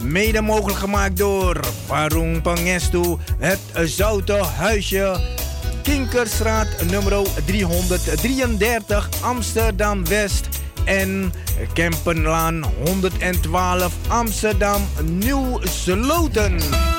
mede mogelijk gemaakt door Parung Pangestu, het Zoute Huisje, Kinkerstraat nummer 333 Amsterdam West en Kempenlaan 112 Amsterdam Nieuw Sloten.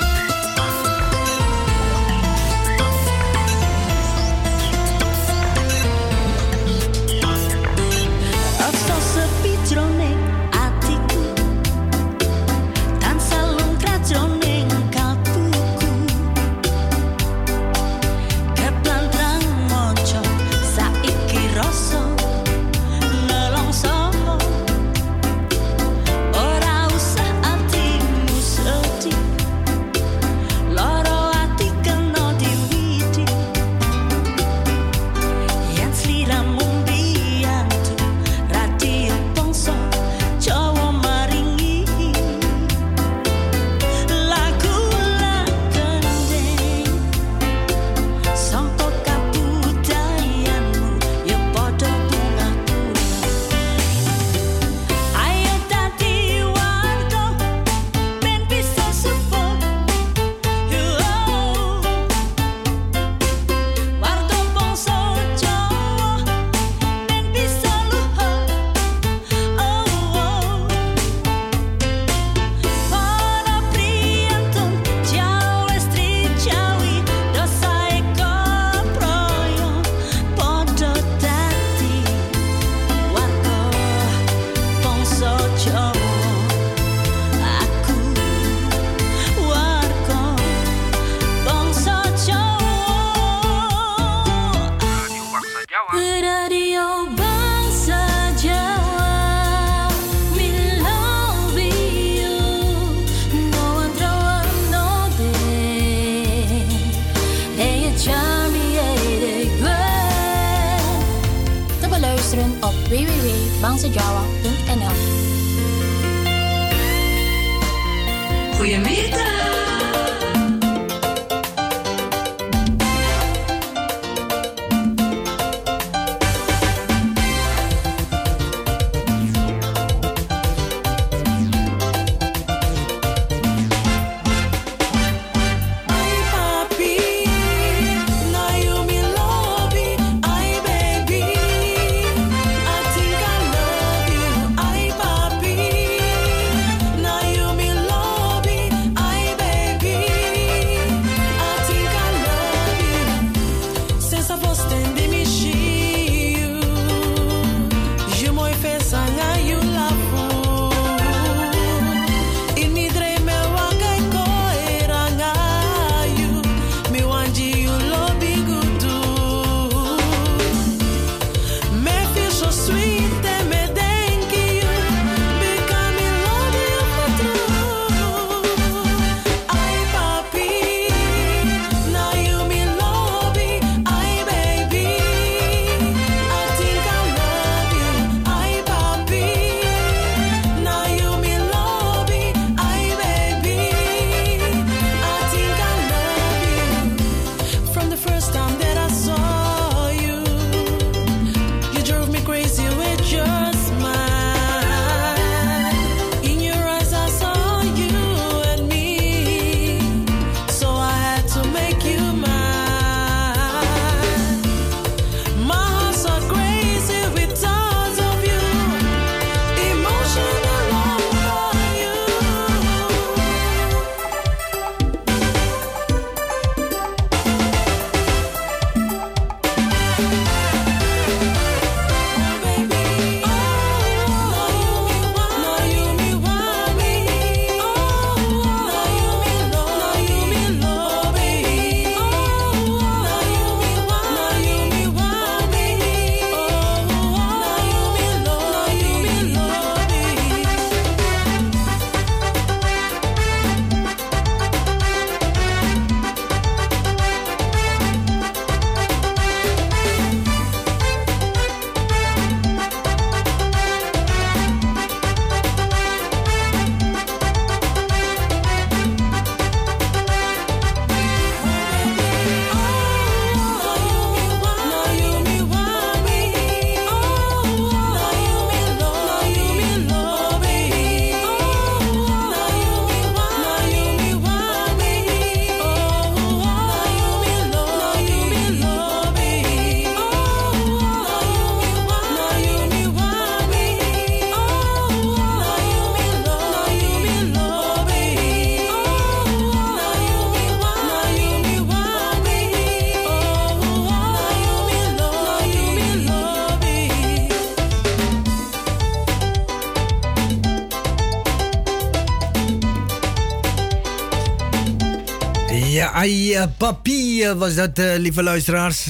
Ai, papi uh, was dat, uh, lieve luisteraars.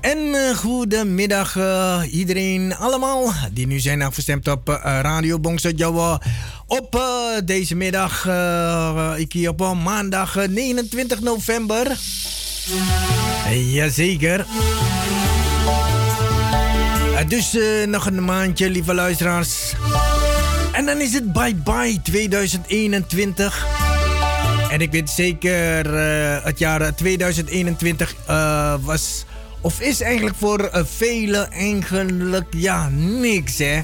En uh, goedemiddag uh, iedereen allemaal die nu zijn afgestemd op Radio Bongso Jawa. Op deze middag, ik hier op maandag 29 november. Jazeker. dus nog een maandje, lieve luisteraars. En dan is het bye bye 2021. En ik weet zeker, uh, het jaar 2021 uh, was, of is eigenlijk voor uh, velen eigenlijk, ja, niks hè.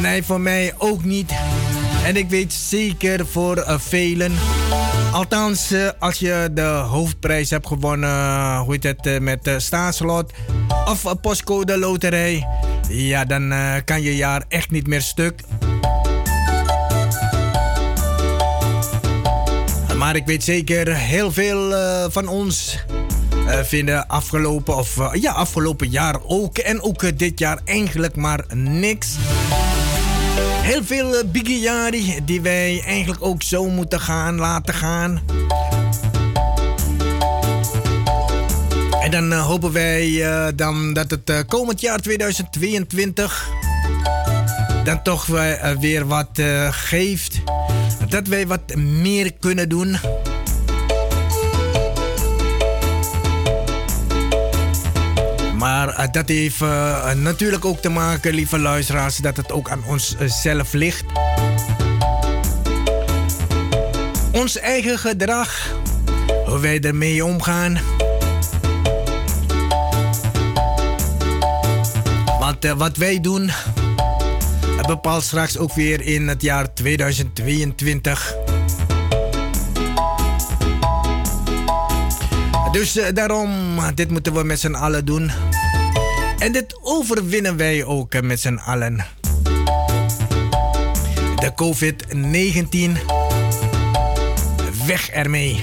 Nee, voor mij ook niet. En ik weet zeker voor velen. Althans, als je de hoofdprijs hebt gewonnen, hoe heet het, met staatslot of postcode loterij. Ja, dan kan je jaar echt niet meer stuk. Maar ik weet zeker, heel veel uh, van ons uh, vinden afgelopen, of uh, ja, afgelopen jaar ook. En ook dit jaar eigenlijk maar niks. Heel veel uh, biggiari die wij eigenlijk ook zo moeten gaan laten gaan. En dan hopen wij dan dat het komend jaar 2022 dan toch weer wat geeft dat wij wat meer kunnen doen. Maar uh, dat heeft uh, natuurlijk ook te maken, lieve luisteraars, dat het ook aan onszelf uh, ligt. Ons eigen gedrag, hoe wij ermee omgaan. Want wat wij doen, bepaalt straks ook weer in het jaar 2022. Dus uh, daarom, dit moeten we met z'n allen doen. En dit overwinnen wij ook uh, met z'n allen. De COVID-19. Weg ermee.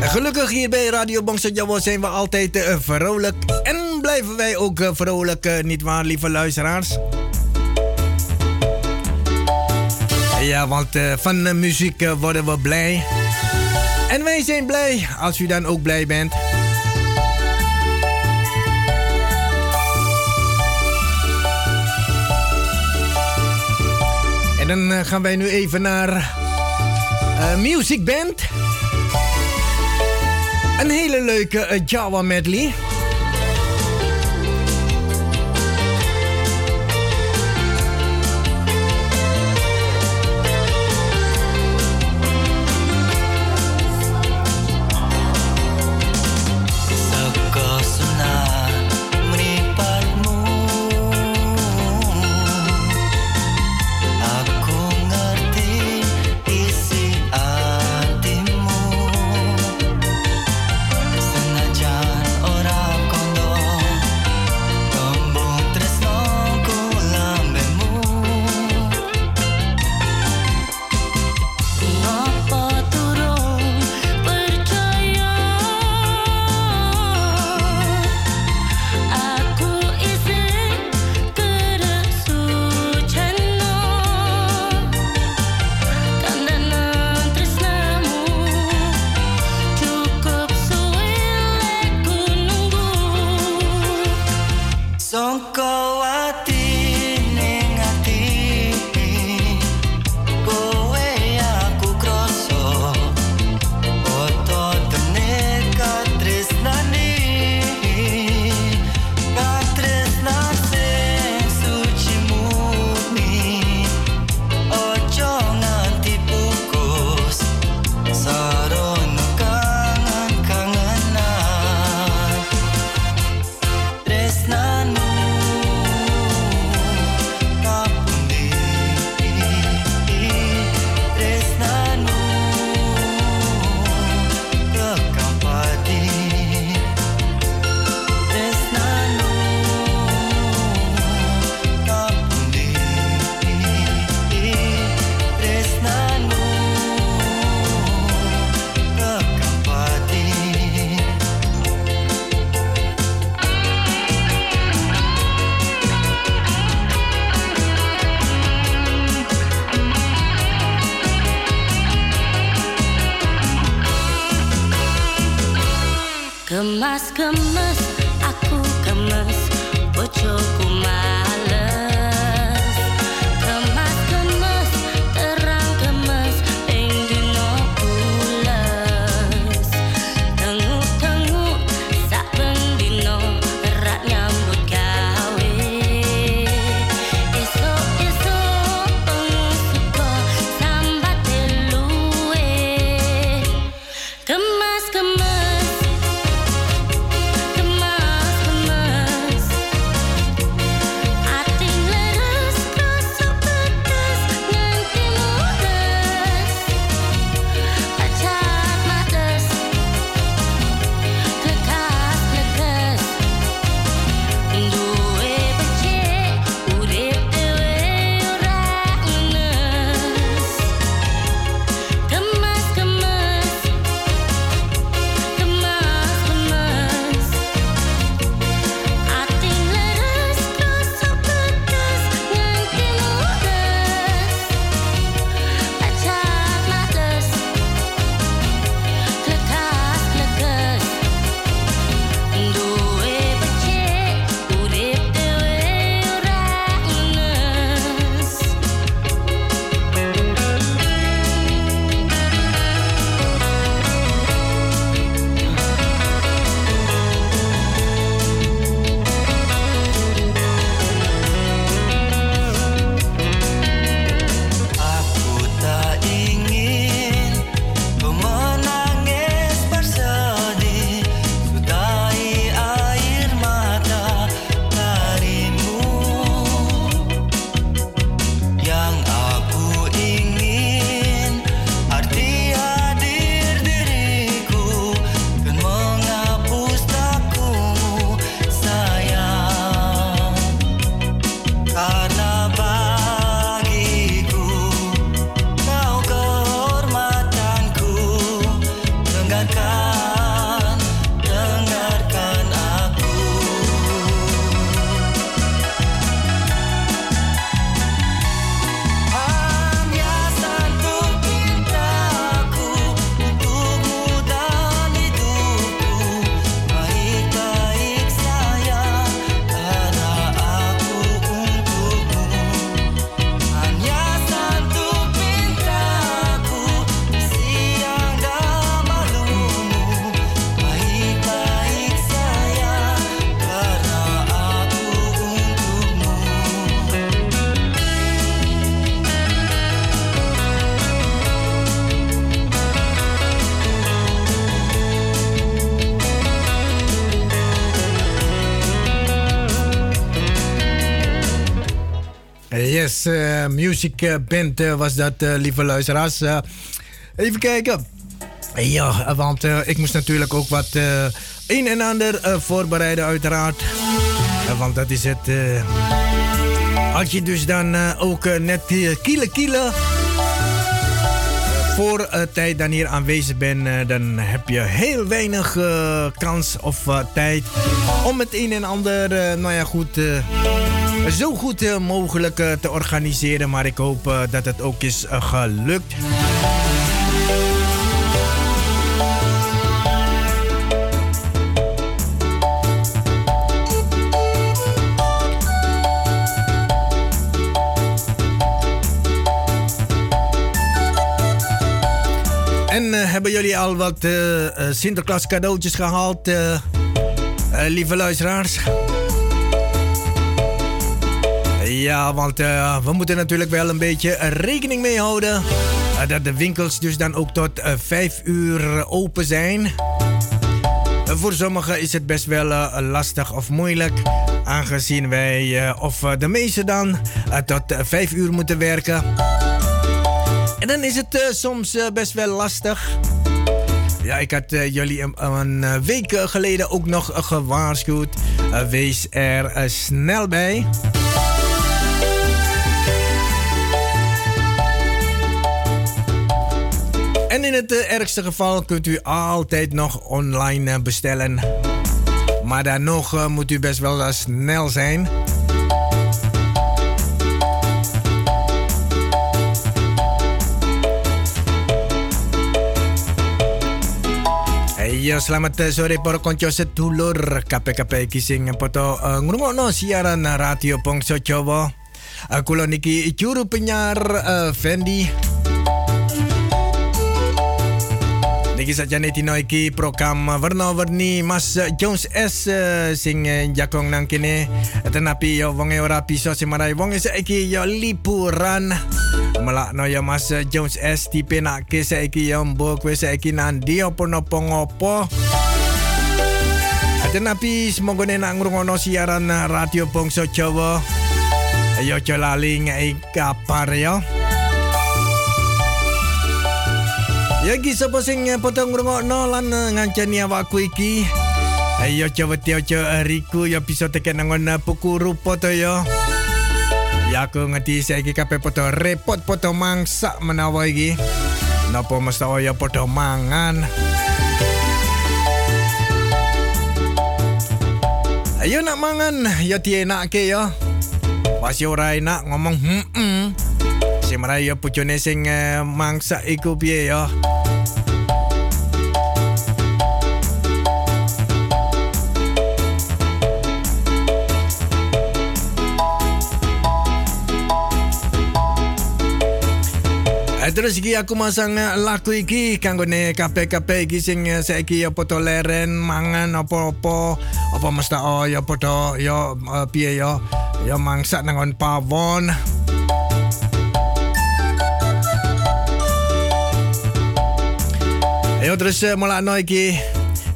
Gelukkig hier bij Radio Bongso zijn we altijd uh, vrolijk. En blijven wij ook uh, vrolijk, uh, niet waar, lieve luisteraars? Ja, want van muziek worden we blij. En wij zijn blij als u dan ook blij bent. En dan gaan wij nu even naar Music Band. Een hele leuke uh, Java medley. Kemas, kemas, aku kemas, bojoku mas. Music eh, Band uh, was dat, lieve luisteraars. even kijken. Ja, want ik moest natuurlijk ook wat een en ander voorbereiden, uiteraard. want dat is het. als je dus dan ook net kiele kiele voor uh, tijd dan hier aanwezig bent, dan heb je heel weinig kans of tijd om het een en ander, nou ja, goed zo goed eh, mogelijk eh, te organiseren. Maar ik hoop eh, dat het ook is gelukt. Jullie al wat Sinterklaas cadeautjes gehaald, lieve luisteraars? Ja, want uh, we moeten natuurlijk wel een beetje rekening mee houden. Uh, dat de winkels dus dan ook tot uh, eh, 5 uur open zijn. voor sommigen is het best wel lastig of moeilijk. Aangezien wij, of de meesten dan, tot 5 uur moeten werken. En dan is het soms best wel lastig. Ja, ik had jullie een, een week geleden ook nog gewaarschuwd. wees er snel bij. En in het ergste geval kunt u altijd nog online bestellen. Maar dan nog moet u best wel snel zijn. Ya selamat sore para konco sedulur KPKP iki sing poto uh, ngrungokno siaran radio Bangsa Jawa. Uh, kula niki juru penyiar uh, Fendi. Niki sajane dino iki program warna-warni Mas Jones S uh, sing uh, jakong nang kene. Tenapi yo wonge ora bisa semarai wonge saiki yo liburan. Melakno ya Mas Jones S dipenake saiki ya mbok kowe saiki nandi apa napa ngopo. Tenapi semoga nak ngrungokno siaran radio Bangsa Jawa. Ayo aja lali ngei kabar ya. Ya iki sapa sing potong ngrungokno lan ngancani awakku iki. Ayo coba tiyo aja riku ya bisa tekan nangon buku rupa to ya. Ya aku ngerti saya iki kabeh padha repot padha mangsak menawa iki. Napa mesti ya padha mangan. Ayo nak mangan, ya dienake ya. Masih ora enak ngomong hmm -mm. Marai ya pucune sing uh, mangsak iku piye ya. Terus iki aku masang lagu iki kanggone kabeh-kabeh iki sing saiki ya padha leren mangan apa-apa apa mesti oh ya padha ya piye ya ya mangsak pawon. Ayo terus uh, mulakno iki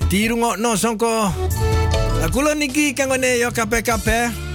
dirungokno sangka kula niki kanggone ya kabeh-kabeh.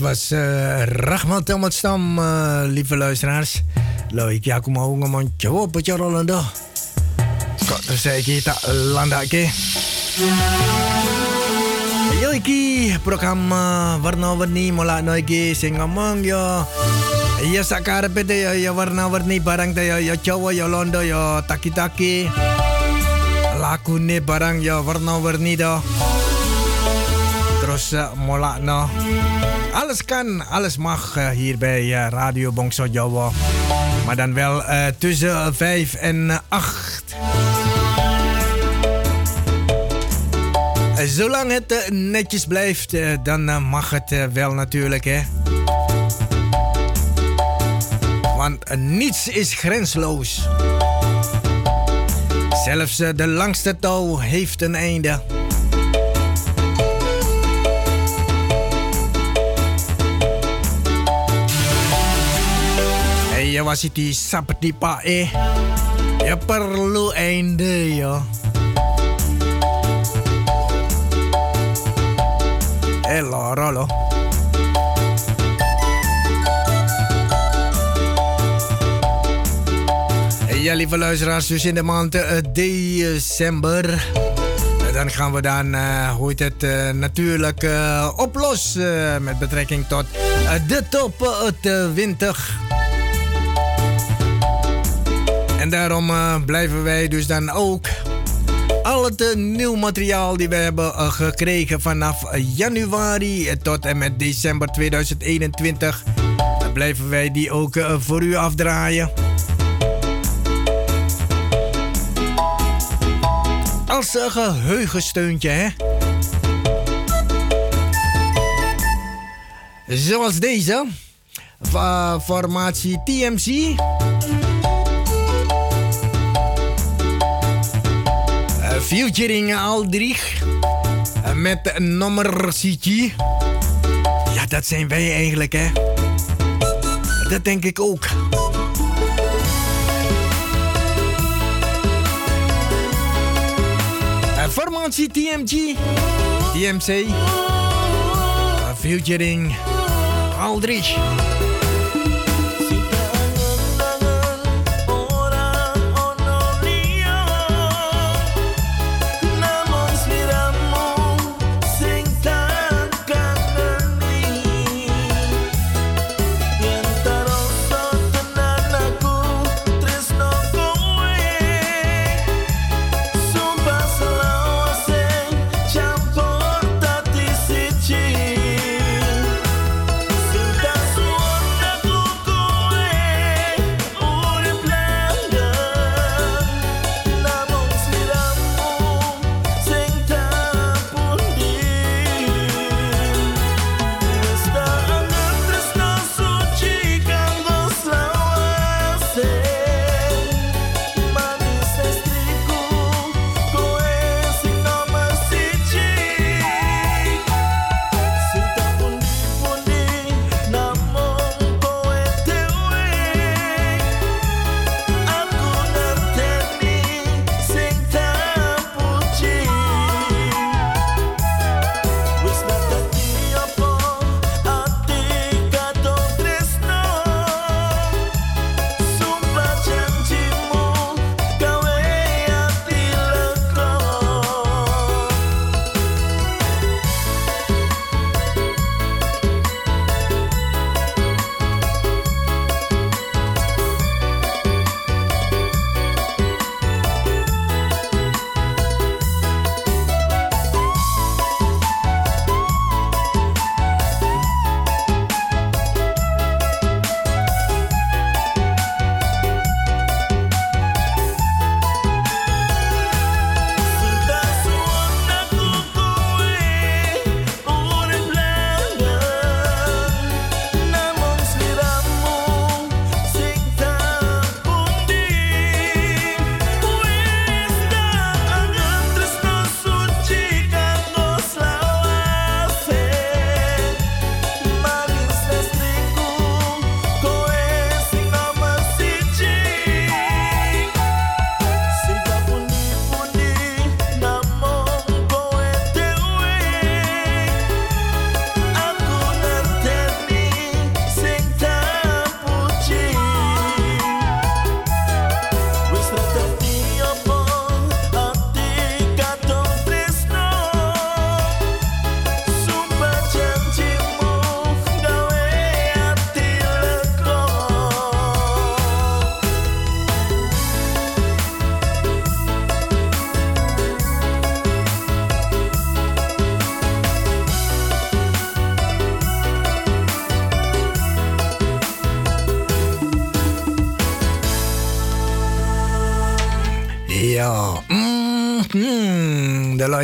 Was uh, Rahman Telmatstam, uh, lieve luisteraars. Leuk, ja, kom maar man, coba baca Rolando. Kok terus saya kita landake. Yo iki program uh, warna-warni mula no iki yo. Ya sakarepe te yo, yo warna-warni barang yo, yo Jawa yo Londo yo taki-taki. Lakune barang yo warna-warni do. Uh, mola. Alles kan, alles mag uh, hier bij uh, Radio Bongso Jawa. Maar dan wel tussen 5 en 8. Zolang het netjes blijft, dan mag het wel natuurlijk, hè. Want niets is grensloos. Zelfs de langste touw heeft een einde. Ya was itu seperti Pak eh ya perlu ende ya eh loro loh Ja, lieve luisteraars, dus in de maand uh, december. Uh, dan gaan we dan, uh, hoe heet het, uh, natuurlijk oplossen met betrekking tot de top 20. En daarom uh, blijven wij dus dan ook al het uh, nieuw materiaal die we hebben uh, gekregen vanaf januari tot en met december 2021, blijven wij die ook voor u afdraaien. Als een geheugensteuntje? Zoals deze. formatie TMC. Featuring Aldrich. Met nummer CG. Ja, dat zijn wij eigenlijk, hè. Dat denk ik ook. Formatie TMG. TMC. Featuring Aldrich.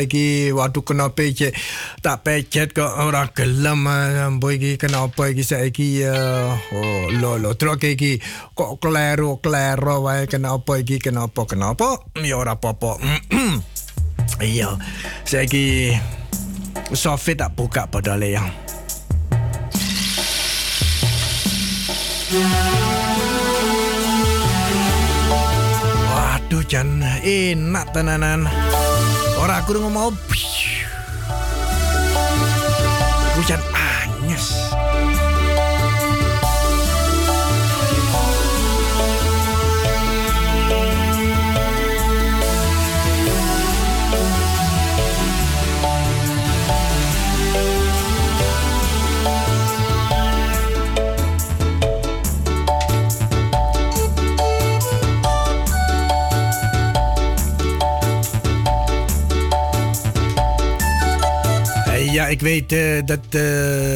Iki waktu kena pece tak pecet ke orang kelam boy iki. Kenapa iki saiki oh lo lo trok iki kok klero klero wae. Kenapa iki kenapa kenapa? Ya ora apa-apa. Iya saiki Sofi tak buka pada yang Waduh, Jan, enak tenanan. Ora krungu mau. Iku jan Ik weet uh, dat uh,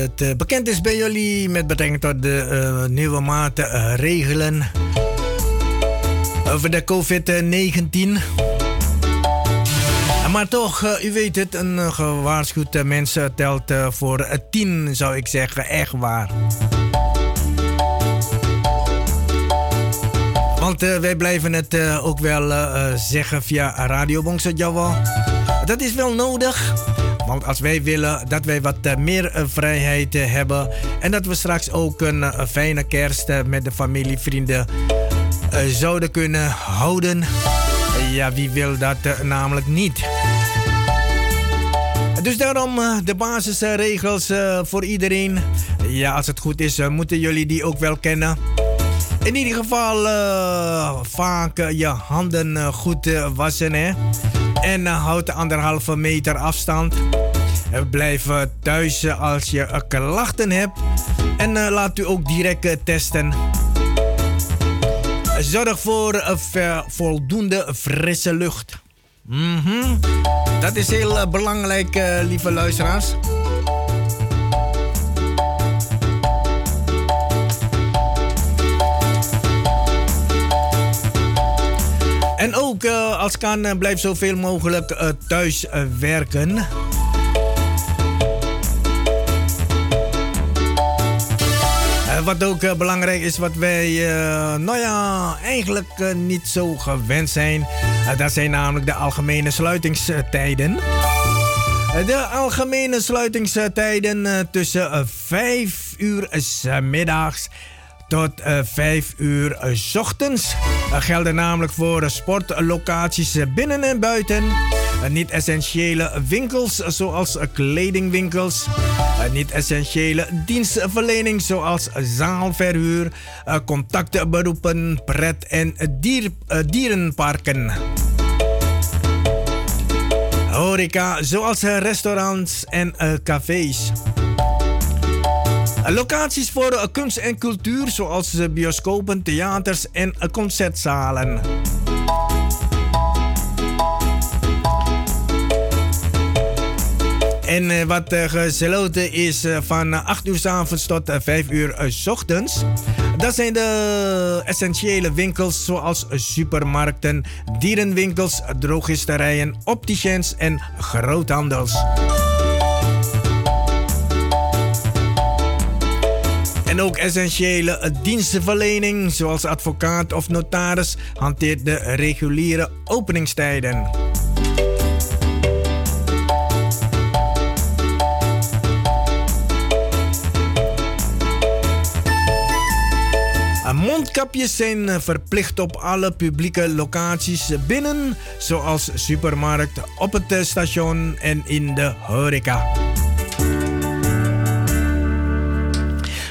het uh, bekend is bij jullie met betrekking tot de nieuwe maatregelen over de COVID-19. Maar toch, u weet het, een gewaarschuwd mens telt voor tien, zou ik zeggen. Echt waar. Want wij blijven het ook wel zeggen via Radio Bongso Java. Dat is wel nodig. Want als wij willen dat wij wat meer vrijheid hebben en dat we straks ook een fijne kerst met de familie, vrienden zouden kunnen houden. Ja, wie wil dat namelijk niet? Dus daarom de basisregels voor iedereen. Ja, als het goed is, moeten jullie die ook wel kennen. In ieder geval vaak je handen goed wassen. Hè? En houd de anderhalve meter afstand. Blijf thuis als je klachten hebt. En laat u ook direct testen. Zorg voor voldoende frisse lucht. Mm Dat is heel belangrijk, lieve luisteraars. Uh, als kan, blijf zoveel mogelijk thuis werken. wat ook belangrijk is, wat wij, nou ja, eigenlijk niet zo gewend zijn eh, dat zijn namelijk de algemene sluitingstijden. Eh, de algemene sluitingstijden eh, tussen 5 uur s middags tot 5 uur s ochtends. gelden namelijk voor sportlocaties binnen en buiten. Niet-essentiële winkels zoals kledingwinkels. Niet-essentiële dienstverlening zoals zaalverhuur, contactberoepen, pret- en dier, dierenparken. Horeca zoals restaurants en cafés. Locaties voor kunst en cultuur zoals bioscopen, theaters en concertzalen. En eh, wat gesloten is van 8 uur s avonds tot 5 uur s ochtends. Dat zijn de essentiële winkels zoals supermarkten, dierenwinkels, drogisterijen, opticiens en groothandels. En ook essentiële dienstenverlening, zoals advocaat of notaris, hanteert de reguliere openingstijden. Mondkapjes zijn verplicht op alle publieke locaties binnen, zoals supermarkt, op het station en in de horeca.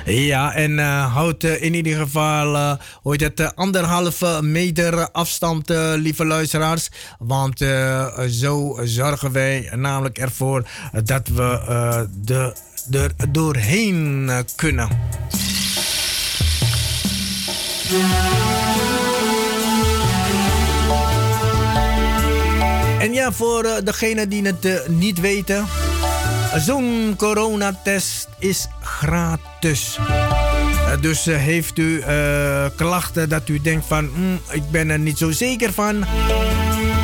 Ja, en uh, houd in ieder geval uh, hoort het anderhalve meter afstand, lieve luisteraars. Want zo zorgen wij namelijk ervoor dat we de, er doorheen kunnen. En ja, voor degenen die het niet weten, zo'n coronatest is gratis. Uh, dus heeft u klachten dat u denkt van, mm, ik ben er niet zo zeker van.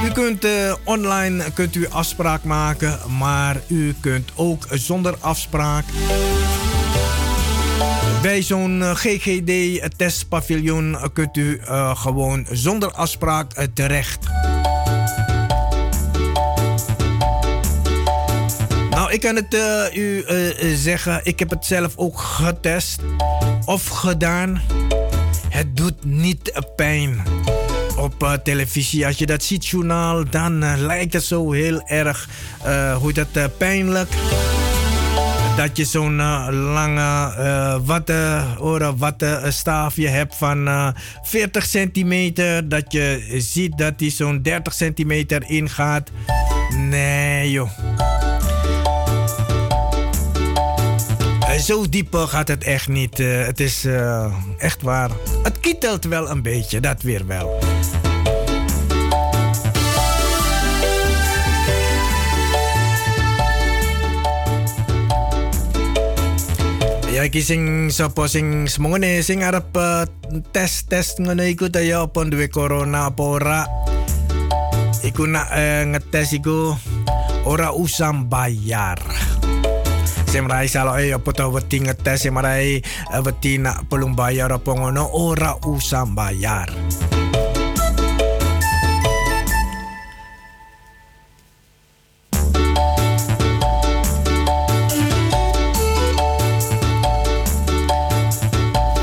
U kunt online kunt u afspraak maken, maar u kunt ook zonder afspraak bij zo'n eh, GGD-testpaviljoen kunt u gewoon zonder afspraak terecht. Ik kan het uh, u zeggen, ik heb het zelf ook getest of gedaan. Het doet niet pijn op televisie. Als je dat ziet, journaal, dan lijkt het zo heel erg, hoe dat pijnlijk dat je zo'n lange uh, watte, oren, watte staafje hebt van uh, 40 centimeter. Dat je ziet dat die zo'n 30 centimeter ingaat. Nee joh. Zo diep gaat het echt niet. het is echt waar. Het kietelt wel een beetje, dat weer wel. Ya kising sapa sing semongone sing arep uh, tes tes ngono iku ta ya apa duwe corona ora. Iku nak uh, ngetes iku ora usah bayar. Semrai salo e opo to weti ngetes semrai eh, weti pelung bayar opo ngono ora usah bayar.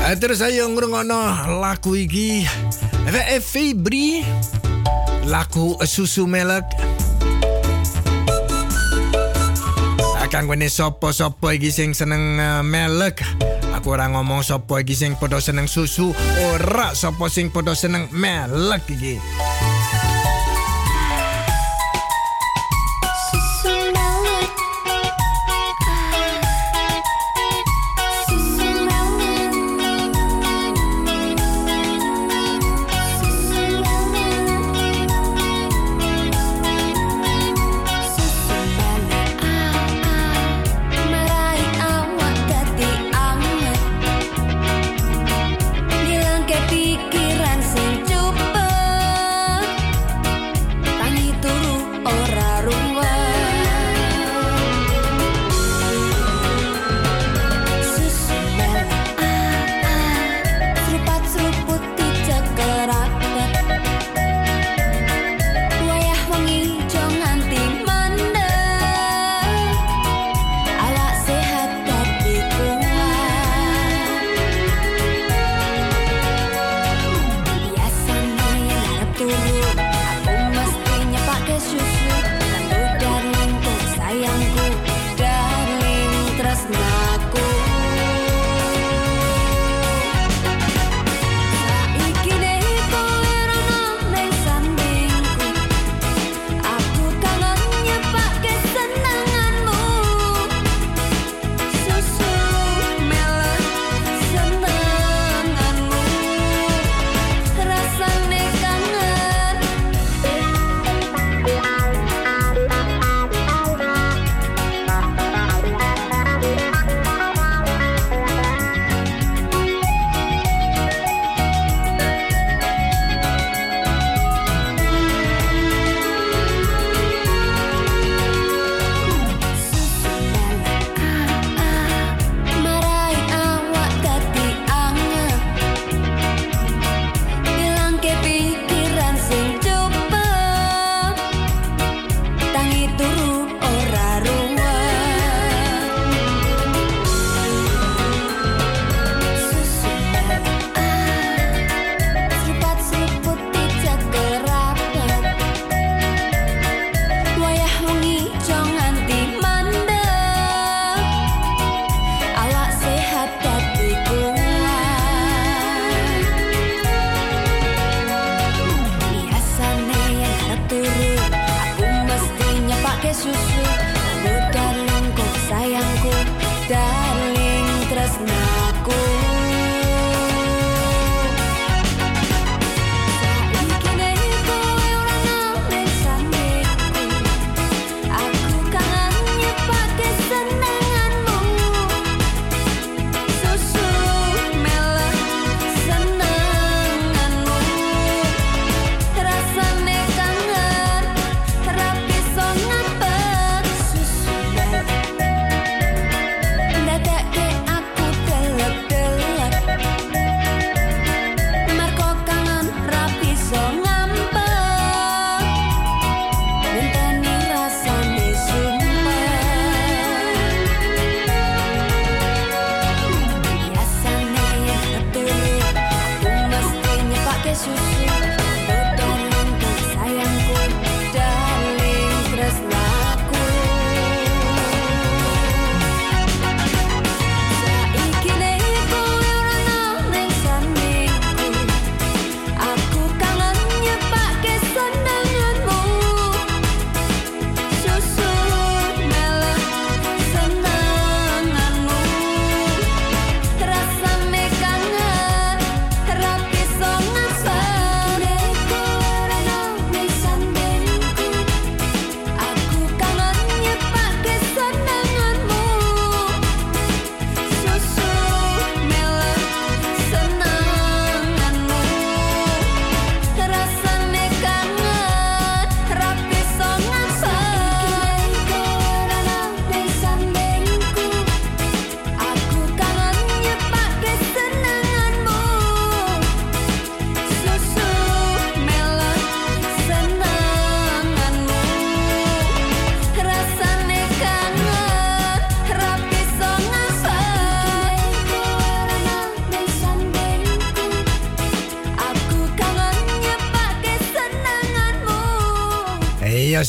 Eh, terus ayo ngrungono lagu iki Febri susu melek Akan gue sopo-sopo iki sing seneng uh, melek. Aku ora ngomong sopo iki sing padha seneng susu, ora sopo sing padha seneng melek iki.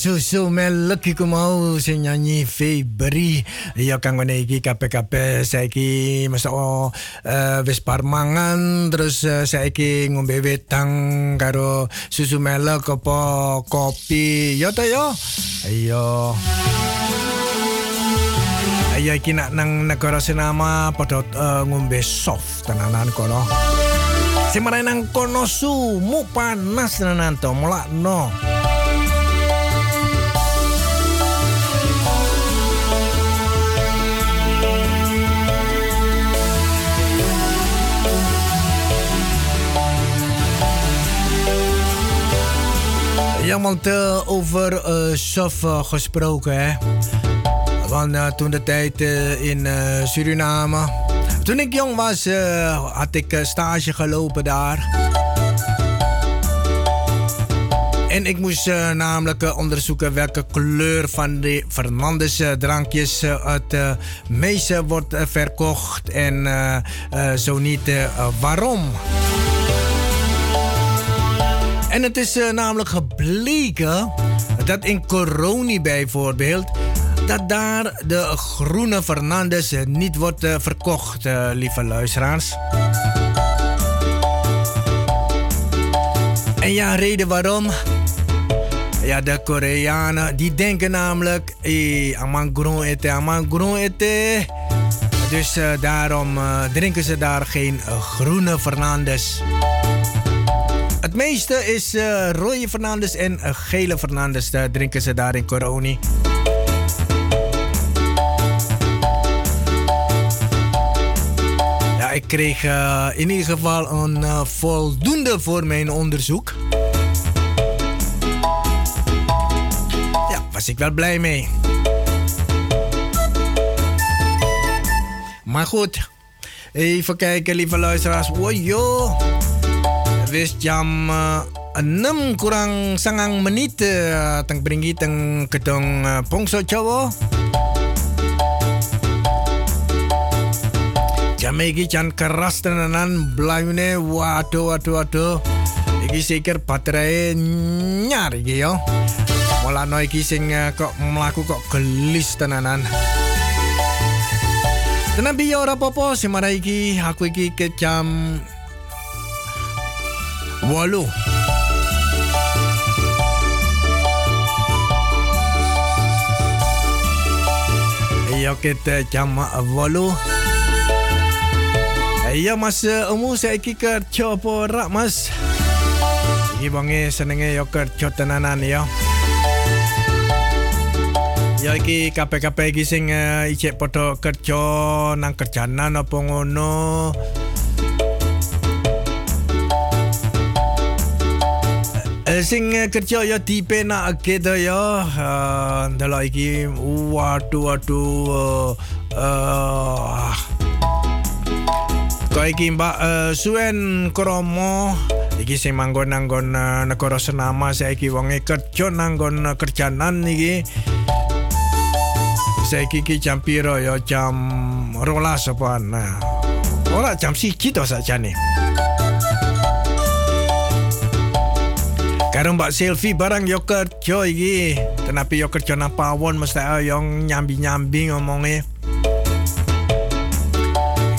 Susu meleki ku mau sing nyanyi Febri. Ya kang ngene iki kabeh-kabeh saiki mesti uh, wis parmangan terus uh, saiki ngombe wedang karo susu melek apa kopi. Ya ta ya. Ayo. Ayo iki nak nang negara senama padha uh, ngombe soft tenanan kono. Nang kono sumu panas tenanan to mulakno. No. Ja, want uh, over uh, gesproken, hè. Want uh, toen de tijd in Suriname. Toen ik jong was, had ik stage gelopen daar. En ik moest namelijk onderzoeken welke kleur van de Fernandes drankjes het meeste wordt verkocht en zo niet waarom. En het is uh, namelijk gebleken dat in Coroni bijvoorbeeld, dat daar de groene Fernandes niet wordt uh, verkocht, lieve luisteraars. En ja, reden waarom? Ja, de Koreanen die denken namelijk, eh, amang groen eten, amang groen eten. Dus daarom drinken ze daar geen groene Fernandes. Het meeste is uh, rode Fernandes en uh, gele Fernandes. Daar drinken ze daar in Coroni. Ja, ik kreeg uh, in ieder geval een voldoende voor mijn onderzoek. Ja, was ik wel blij mee. Maar goed, even kijken, lieve luisteraars. Wow, joh wis jam uh, 6 kurang sangang menit uh, teng beringgi teng gedung uh, Pongso Jawa. Jam iki jan keras tenanan blayune waduh waduh waduh. Iki sikir baterai nyar iki yo. Mulane iki sing uh, kok mlaku kok gelis tenanan. Tenan biyo ora apa-apa, semara iki aku iki ke jam Walu. Iya kita jam walu. Iya mas umur saya kerja apa rak mas? Iki bangi senenge yo kerja tenanan ya. Ya iki kabeh-kabeh iki sing uh, ijek kerja nang kerjanan. Sing kerja ya tipe nak kita ya. Dalam iki waduh uh, kau iki mbak uh, suen kromo. Iki sing manggon nanggon uh, negara senama saya iki wonge kerja nanggon kerjanan iki saya iki jam piro ya jam rolas apa ora jam siji to saja Karo Mbak Silvi barang yo kerja iki. Kenapa yo kerja nang pawon mesti yang nyambi-nyambi ngomongnya.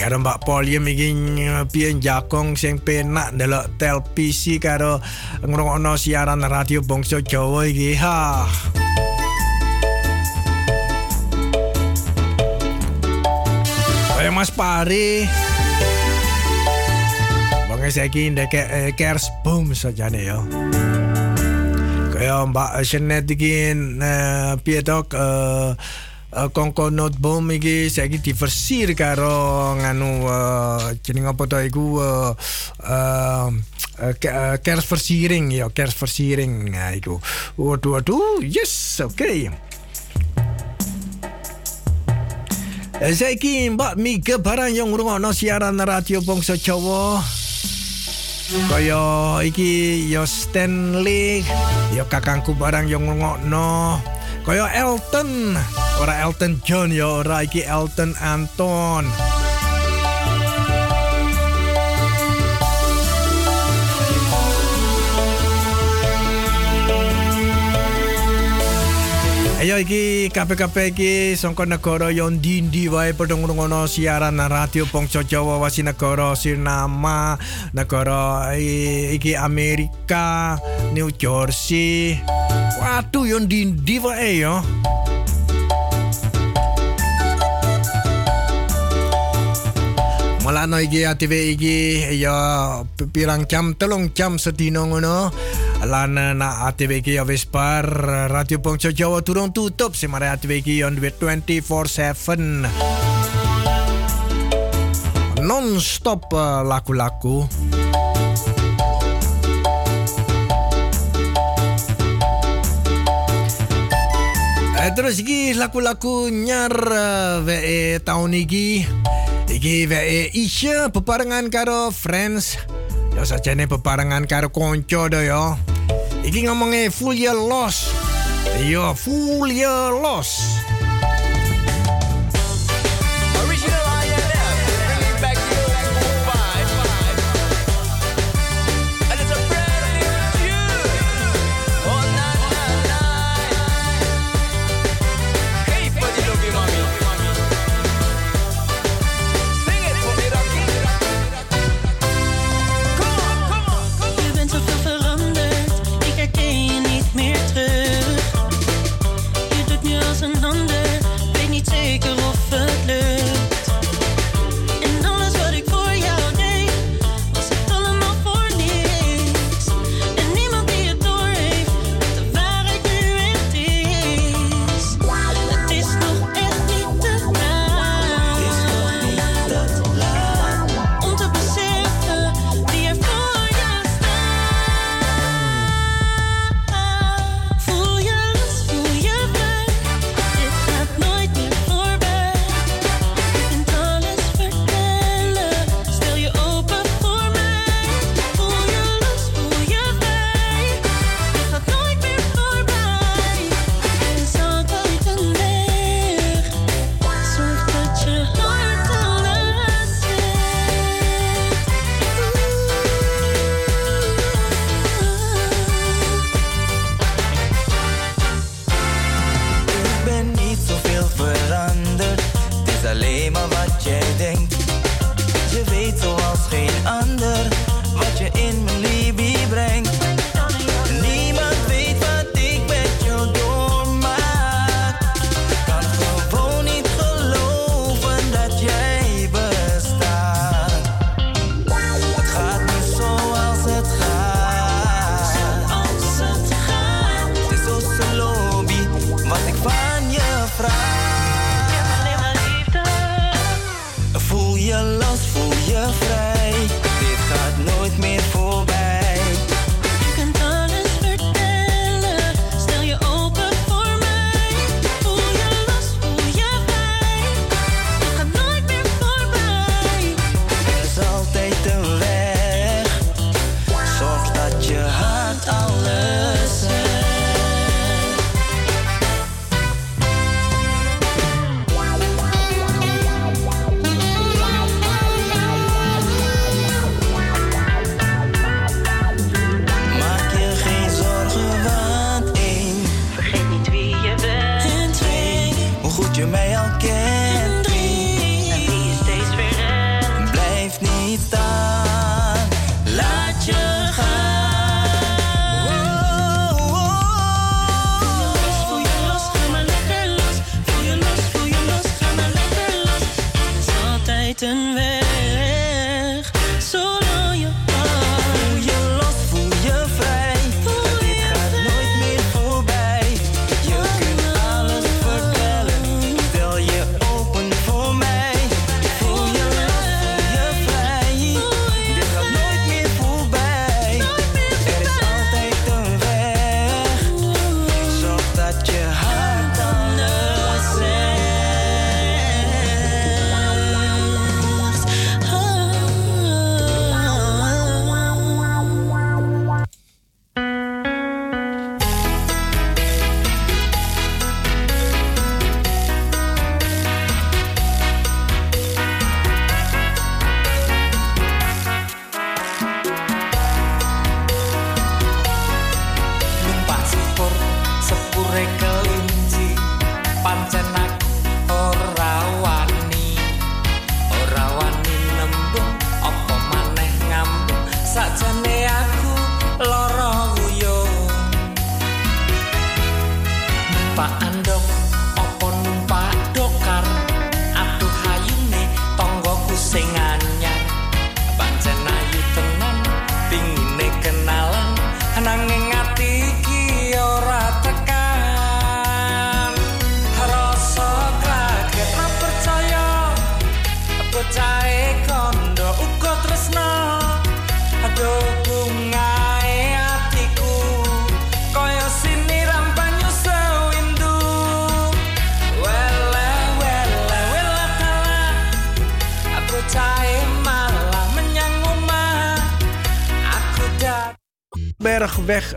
Karo Mbak Polium iki piye jakong sing penak ndelok televisi karo ngrungokno siaran radio Bangsa Jawa iki. Ha. Kaya Mas Pari. Bang saiki ndek eh, kers boom sajane yo. Sennetgin piedok kongko e, notbom iki saiki diversir karo nganu e, jadi ngapa to iku e, cares versiring ya cares versiring nah iku waduh waduh yes oke okay. Saiki Mbak Mika barang yang ngrungokno siaran radio Bangsa Jawa. Kaya iki yo Stanley yo kakangku barang yo ngokno kaya Elton ora Elton John yo ora iki Elton Anton Ayo iki kabeh-kabeh iki sangka negara yon ndi wae padha ngrungokno siaran radio Bangsa Jawa wasi negara Sinama, negara iki Amerika, New Jersey. Waduh yon ndi wae yo. Malano iki ATV iki ya pirang jam telung jam sedino ngono. Lan na ATV iki ya wis par Radio Bangsa Jawa turun tutup. Semare ATV iki on 24/7 non stop uh, lagu-lagu. Eh, terus iki lagu-lagu nyar uh, ve tahun iki. Iki ve Isya bebarengan karo Friends Ya sajane bebarengan karo konco do ya. Iki ngomongnya full year loss. Iya, full year loss.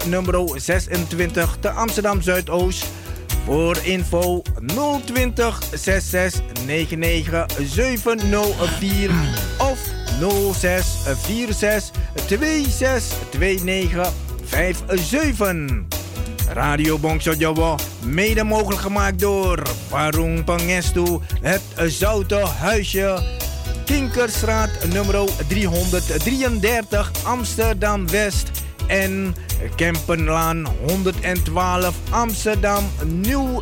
Nummer 26 te Amsterdam Zuidoost. Voor info 020 66 99 704 of 06 46 26 29 57. Radio Bongso mede mogelijk gemaakt door Warung Pangestu, het Zoute Huisje, Kinkerstraat nummer 333 Amsterdam West en Kempenlaan 112 Amsterdam Nieuw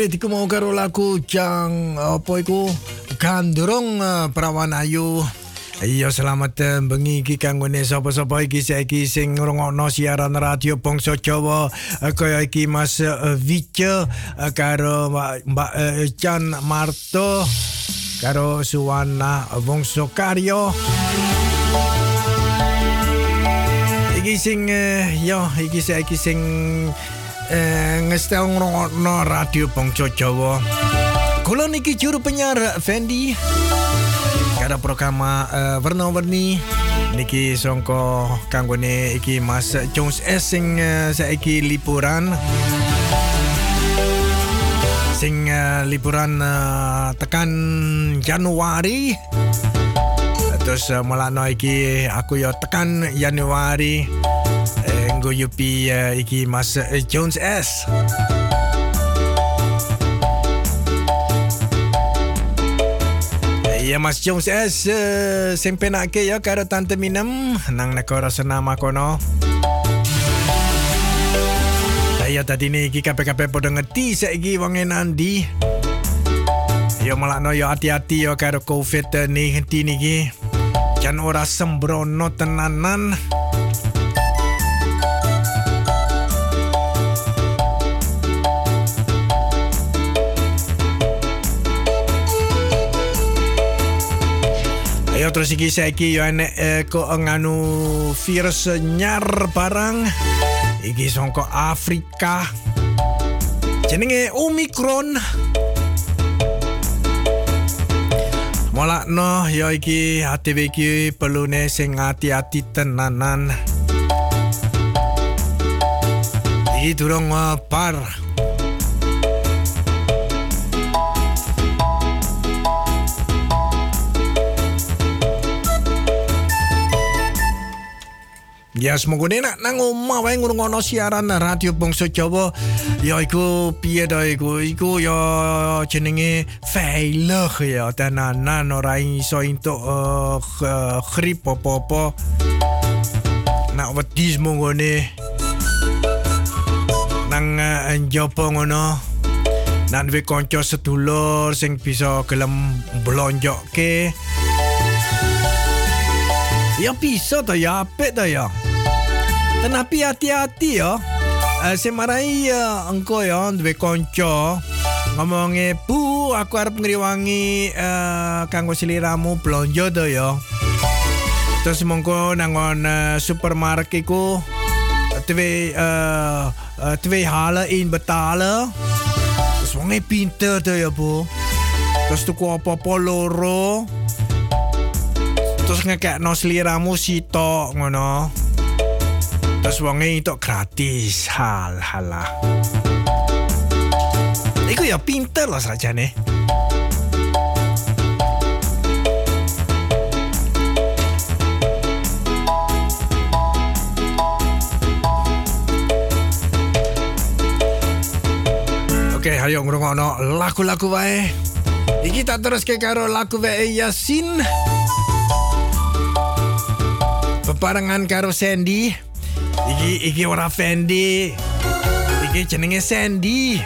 Iku mau karo lagu jang apa iku? Gandrung uh, Prawan Ayu Iya selamat uh, bengi iki kanggo sapa-sapa iki saiki sing ngrungokno siaran radio Bangsa Jawa. Uh, kaya iki Mas uh, karo Mbak Chan Marto karo Suwana Bangsa Karyo. Iki sing yo iki saiki sing eh, ngestel ngrungokno radio Bangsa Jawa. Kula niki juru penyiar Fendi. Kada program uh, warna-warni niki songko kanggone iki Mas Jones S sing uh, saiki liburan. Sing uh, liburan uh, tekan Januari. Terus uh, mulai iki aku yo tekan Januari. Yupi uh, iki Mas uh, Jones S. Ya Mas Jones S uh, sing penake ya karo tante Minem nang negara senama kono. Ya tadi ni iki kabeh-kabeh padha ngerti saiki wong endi. Ya malakno ya hati-hati ya karo Covid ni henti niki. Jan ora sembrono tenanan. Ayo terus iki saiki yo enek eh, kok nganu virus nyar barang. Iki songko Afrika. Jenenge Omicron. Mola no yo iki hati iki perlu ne sing hati-hati tenanan. Iki durung par. Ya semoga ini nak nang omah wae ngrungokno siaran radio Bangsa Jawa. Ya iku piye to iku? Iku ya jenenge veilig ya tenanan ora iso entuk uh, grip apa-apa. Nak wedi semoga nang uh, ngono. Nak duwe kanca sedulur sing bisa gelem blonjokke. Ya bisa to ya apik to ya. Tapi hati-hati ya. Uh, semarai ya engko ya duwe kanca bu aku arep ngriwangi uh, kanggo sliramu blonjo to ya. Terus mongko nangon uh, supermarket ku twee uh, uh, twee halen in betalen. Wonge pinter ya bu. Terus tuku apa-apa loro. terus ngekekno sliramu sitok ngono. Terus wonge itu gratis hal halah. Iku ya pinter lah saja nih. Oke, ayo ngrungokno lagu-lagu wae. Iki terus ke karo lagu wae Yasin. Bebarengan karo Sandy. Iki iki ora Fendi. Iki jenenge Sandy.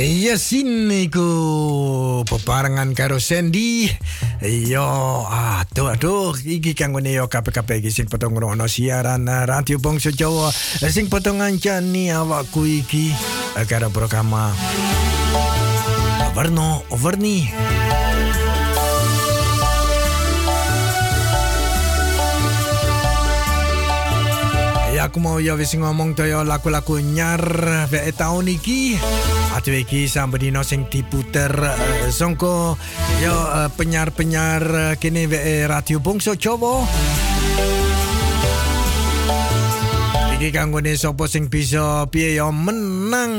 Yasin iku peparengan karo Sandy. Yo, aduh aduh iki kanggone yo KPKP iki sing potong ngono siaran radio Bangsa Jawa. Sing potongan jani awakku iki karo program Warno Warni. Aku mau ya wis ngomong toyo laku-laku nyar ve tahun iki. Atu iki sambedino sing diputer uh, songko yo uh, penyar-penyar uh, kene ve radio Bongso Jawa. Iki kanggone sapa sing bisa piye yo menang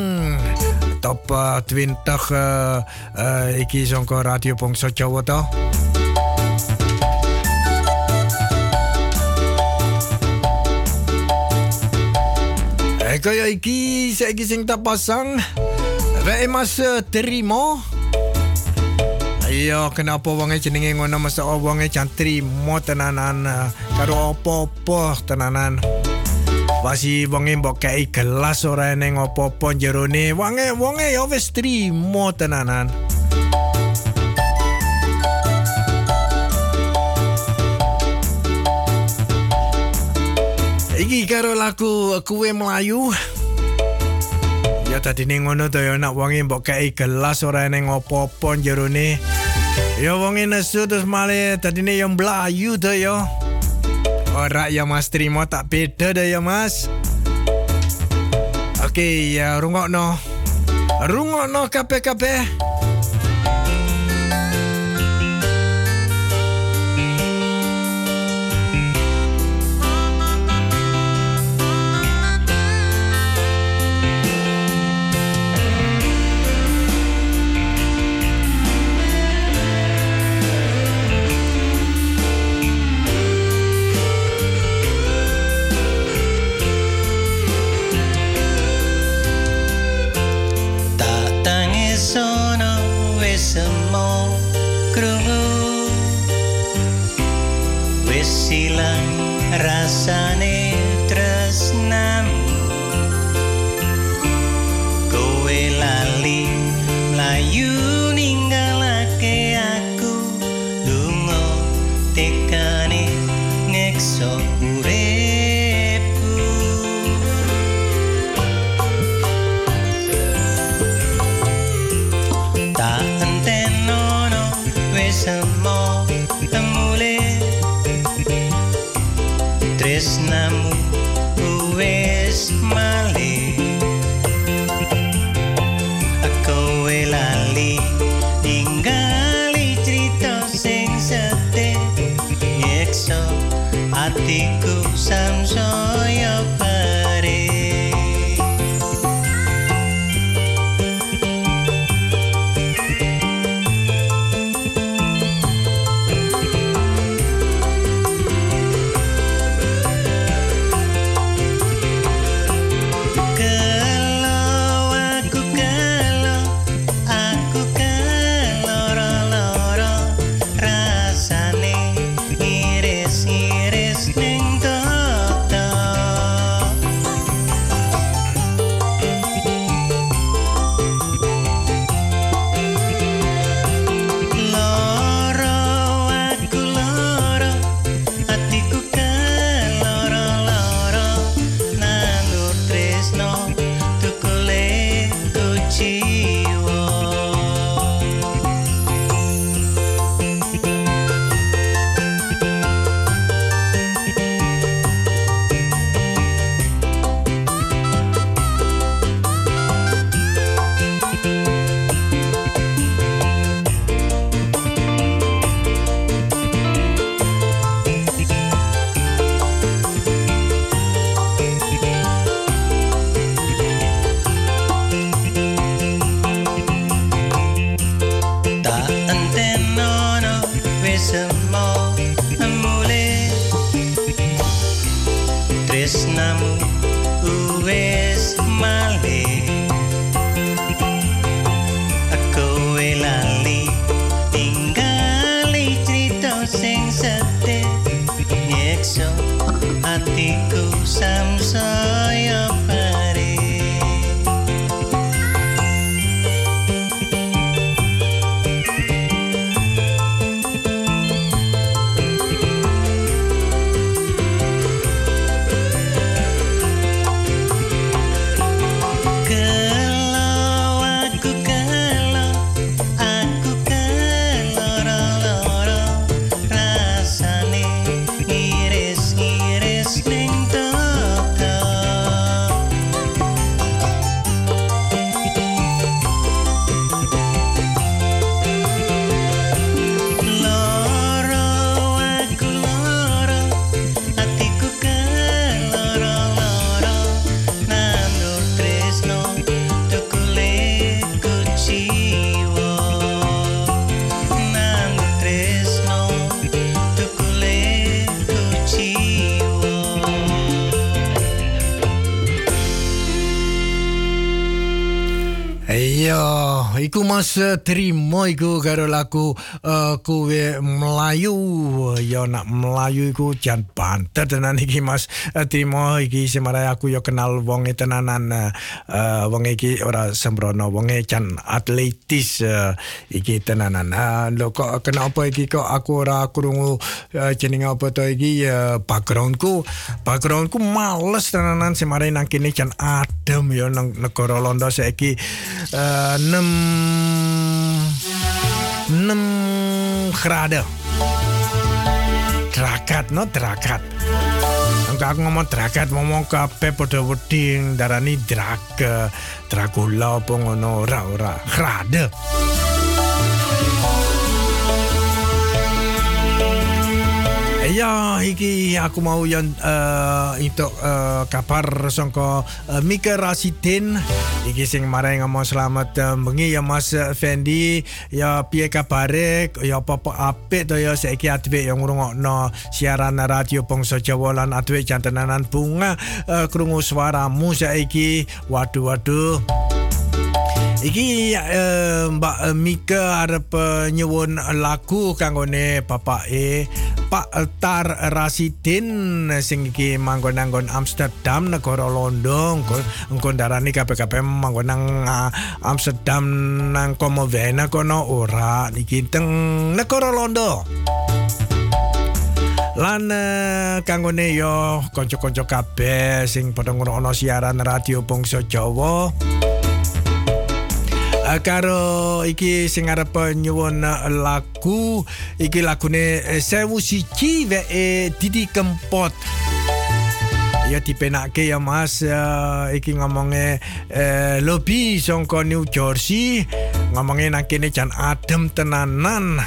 top uh, 20 uh, uh, iki songko radio Bongso Jawa to. Kaya iki saiki sing tak pasang. Wae mas terima. Iya, kenapa wonge jenenge ngono masa wonge jan trimo tenanan karo apa-apa tenanan. Wasi wonge mbok kei gelas ora eneng apa-apa jerone. Wonge wonge ya wis trimo tenanan. Iki karo lagu kue Melayu. Ya tadi ning ngono to ya nak wonge mbok kei gelas ora eneng apa-apa jerone. Ya wonge nesu terus male tadi ya Melayu to ya. Ora ya Mas Trimo tak beda dah ya Mas. Oke okay, ya rungokno. Rungokno kabeh-kabeh. Mas terima iku karo lagu uh, kowe Melayu. Ya nak Melayu iku jan banter tenan iki Mas. Uh, terima iki semare aku yo kenal wong tenanan uh, wong iki ora sembrono wong jan atletis uh, iki tenanan. Uh, lo kok kenapa iki kok aku ora krungu uh, apa to iki uh, backgroundku. Backgroundku males tenanan semare nang kene jan adem yo nang negara Londo saiki uh, 6 6 graden. Drakat, no drakat. Engko aku ngomong drakat ngomong kabeh padha wedi darani drak Dracula apa ngono ora ora. Grade. Ya, iki aku mau yang uh, itu uh, kabar songko uh, Mika Rasidin. Iki sing marai ngomong selamat uh, bengi ya Mas Fendi. Ya piye kabare? Ya apa-apa apik to ya saiki adwe yang ngrungokno siaran radio Bangsa Jawa lan adwe jantenanan bunga uh, krungu suaramu saiki. Waduh waduh. Iki uh, Mbak Mika arep uh, nyuwun lagu kanggone bapak Pak Tar Rasidin sing iki manggon nanggon Amsterdam negara Londo. Engko darani kabeh-kabeh manggon nang uh, Amsterdam nang Komovena kono. Ora iki teng negara Londo. Lan uh, kanggone yo kanca-kanca kabeh sing padha ngrungokno siaran radio Bangsa Jawa Uh, karo iki sing arep nyuwun lagu iki lagune uh, sewu siji we Didi Kempot. Ya dipenake ya Mas. Uh, iki ngomongnya uh, lobby songko New Jersey. Ngomongnya nang kene jan adem tenanan.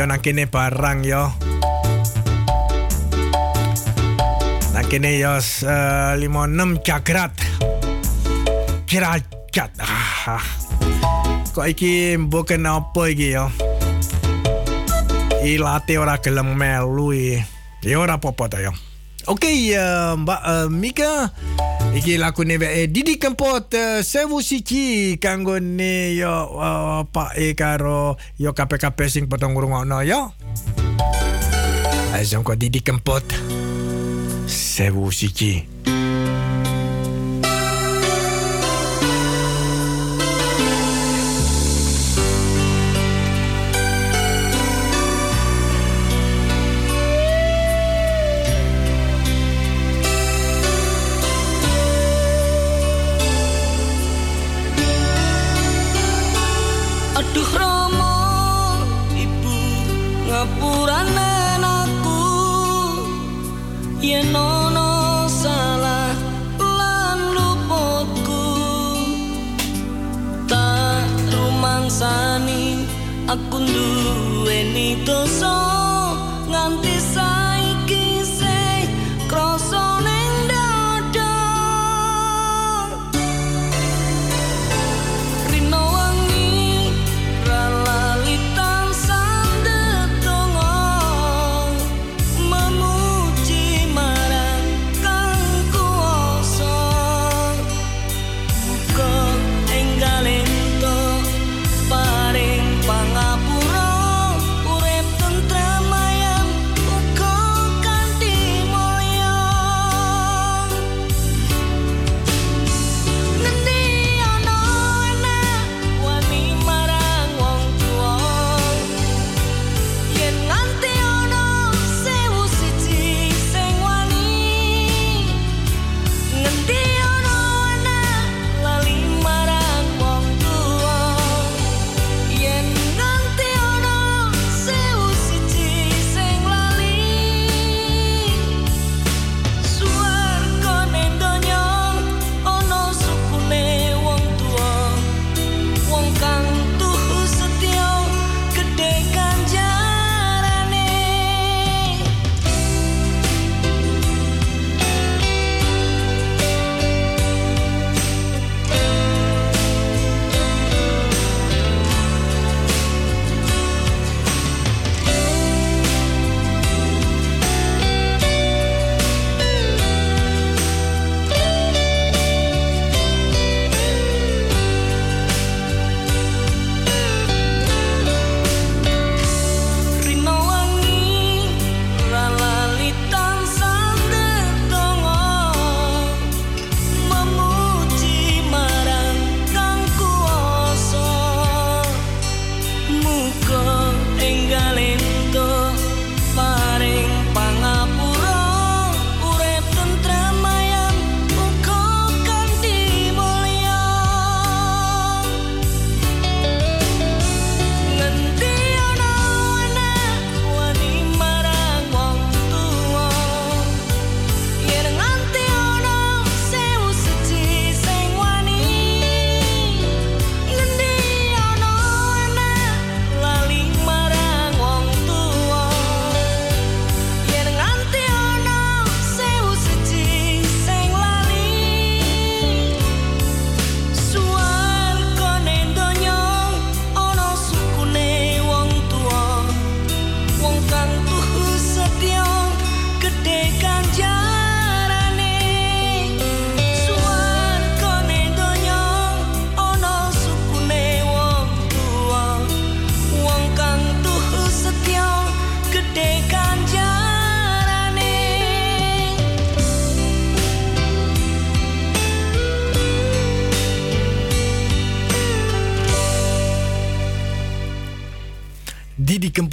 Ya nang kene barang ya. Nang kene ya uh, 56 jagrat. Kirajat. Ah, ah. Kok iki mbok kenapa iki ya ilate ora gelem melu ya ora apa-apa ta ya Oke okay, uh, Mbak uh, Mika. Iki lagu ni eh, Didi Kempot uh, Sewu Siki Kanggo ni yo uh, Pak E karo Yo kape-kape sing potong ngurung no yo. Azong ko Didi Kempot. Sewu Siki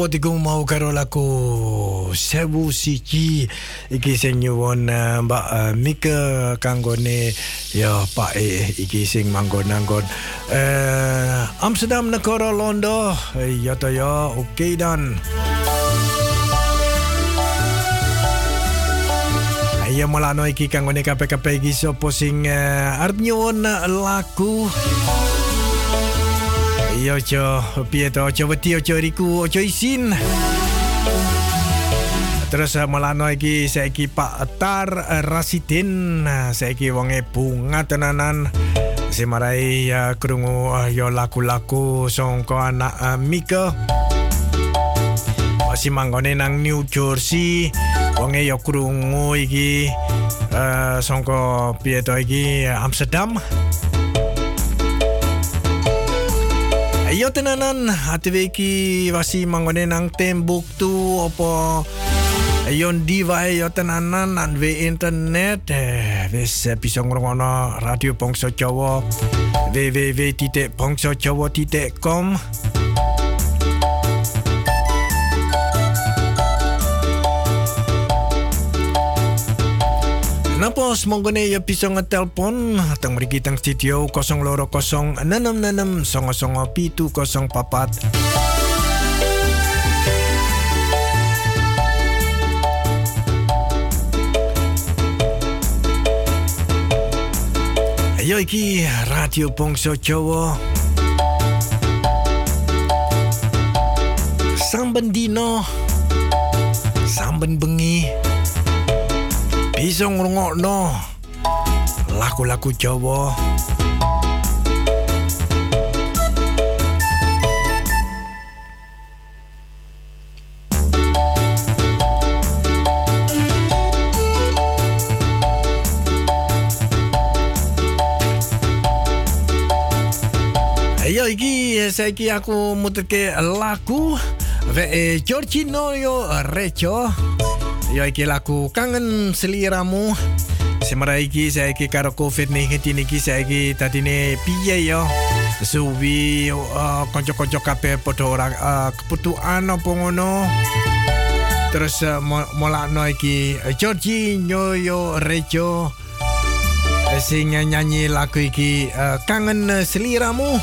Kempot iku mau karo laku sewu siji. Iki sing nyuwun uh, Mbak uh, Mika kanggone ya Pak E iki sing manggon nanggon uh, Amsterdam negara Londo. Ya to ya oke dan. Ya mulano iki kanggone kabeh-kabeh iki sing laku Iya ojo piye to ojo wedi ojo riku ojo isin. Terus uh, melano iki saiki Pak Tar uh, Rasidin. Uh, saiki wonge bunga tenanan. Semarai uh, krungu uh, yo laku-laku songko anak uh, Mika. Masih manggone nang New Jersey. Wonge yo krungu iki uh, songko piye to iki Amsterdam Ayo tenanan atve iki wasi mangone nang tembok tu apa Ayon diva yo tenanan nan we internet. Eh, wis bisa ngrungokno radio Bangsa Jawa www.bangsajawa.com Na po, monggo ya na iapis ang telpon atang marikitang studio kosong loro kosong nanam nanam songo songo pitu kosong papat. Ayo iki Radio Pongso Jowo. Samben dino. Samben bengi. Bisa ngrungokno. Lagu-lagu Jawa. Ayo iki saiki aku muterke lagu. Ve Giorgino Ya iki lagu kangen seliramu. Semara iki saya iki karo COVID-19 iki saya iki tadine piye yo. Suwi uh, konco-konco kabeh padha ora uh, kebutuhan apa ngono. Terus uh, molakno iki Giorgino yo Rejo sing nyanyi lagu iki uh, kangen seliramu.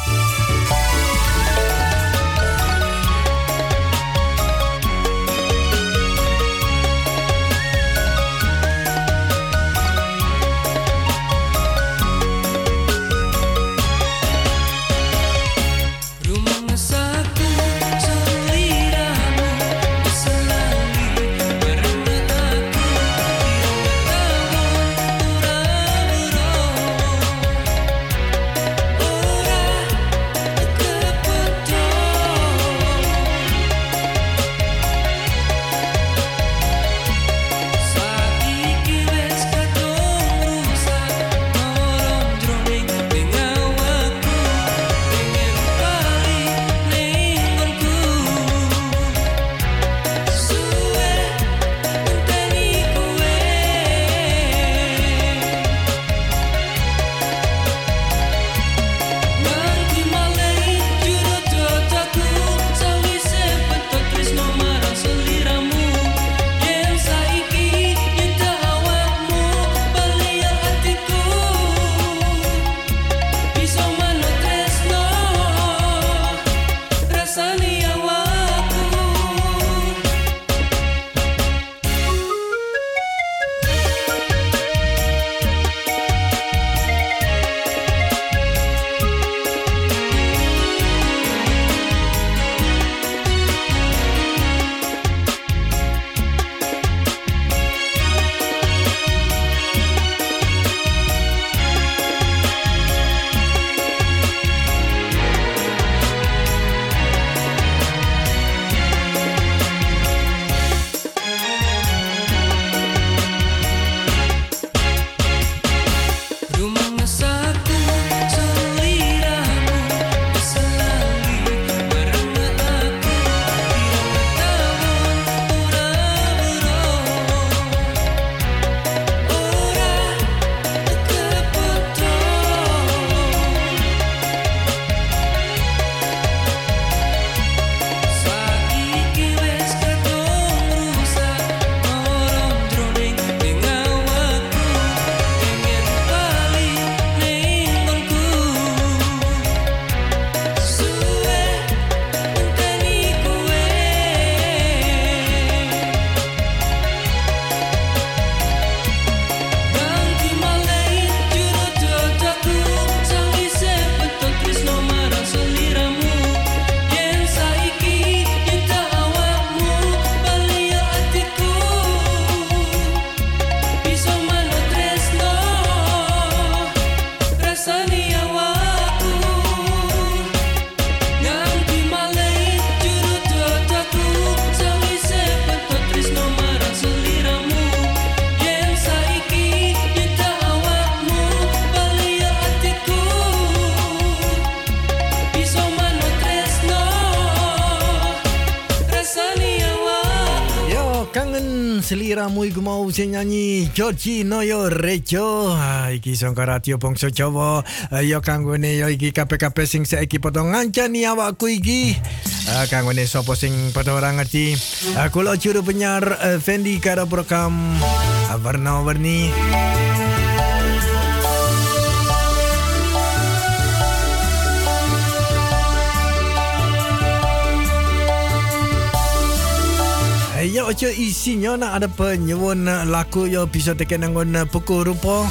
Sing nyanyi Joji Noyo Rejo ah, iki sangka radio Bangsa Jawa ah, ya kanggone ya iki kabeh-kabeh sing saiki padha ngancani awakku iki. Ah, kanggone sapa sing padha ora ngerti ah, kula juru penyiar uh, Fendi karo program uh, warna-warni Ya ojo isinya nak ada penyewon laku yo bisa tekan nangon pukul rupa.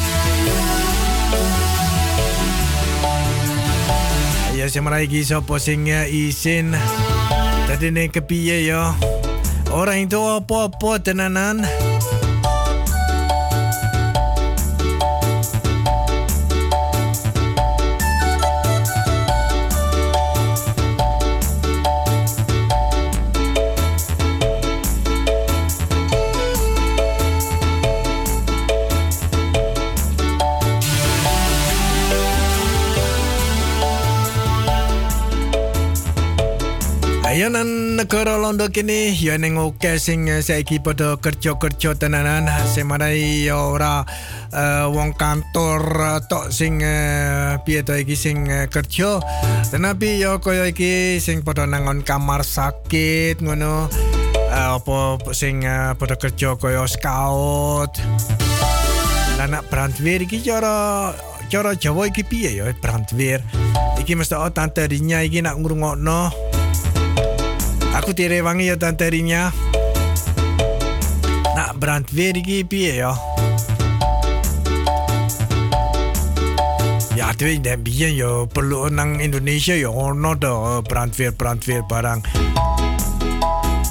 Ya semara iki sapa sing isin. Tadi ne kepiye yo. Orang itu apa-apa tenanan. Ayo nan negara londo kini ya ning oke sing eh, saiki padha kerja-kerja tenanan. Semarai ya ora uh, wong kantor uh, tok sing uh, piye to iki sing uh, kerja. Tenapi ya kaya iki sing padha nangon kamar sakit ngono. Uh, apa sing uh, padha kerja kaya scout. Anak brandweer iki cara cara Jawa iki piye ya brandweer? Iki mesti oh tante Rinya iki nak ngrungokno Aku tire wangi ya tante Rinya. Nak brandweer iki piye ya? Ya tuh dan biyen yo perlu nang Indonesia yo ono do brandweer brandweer barang.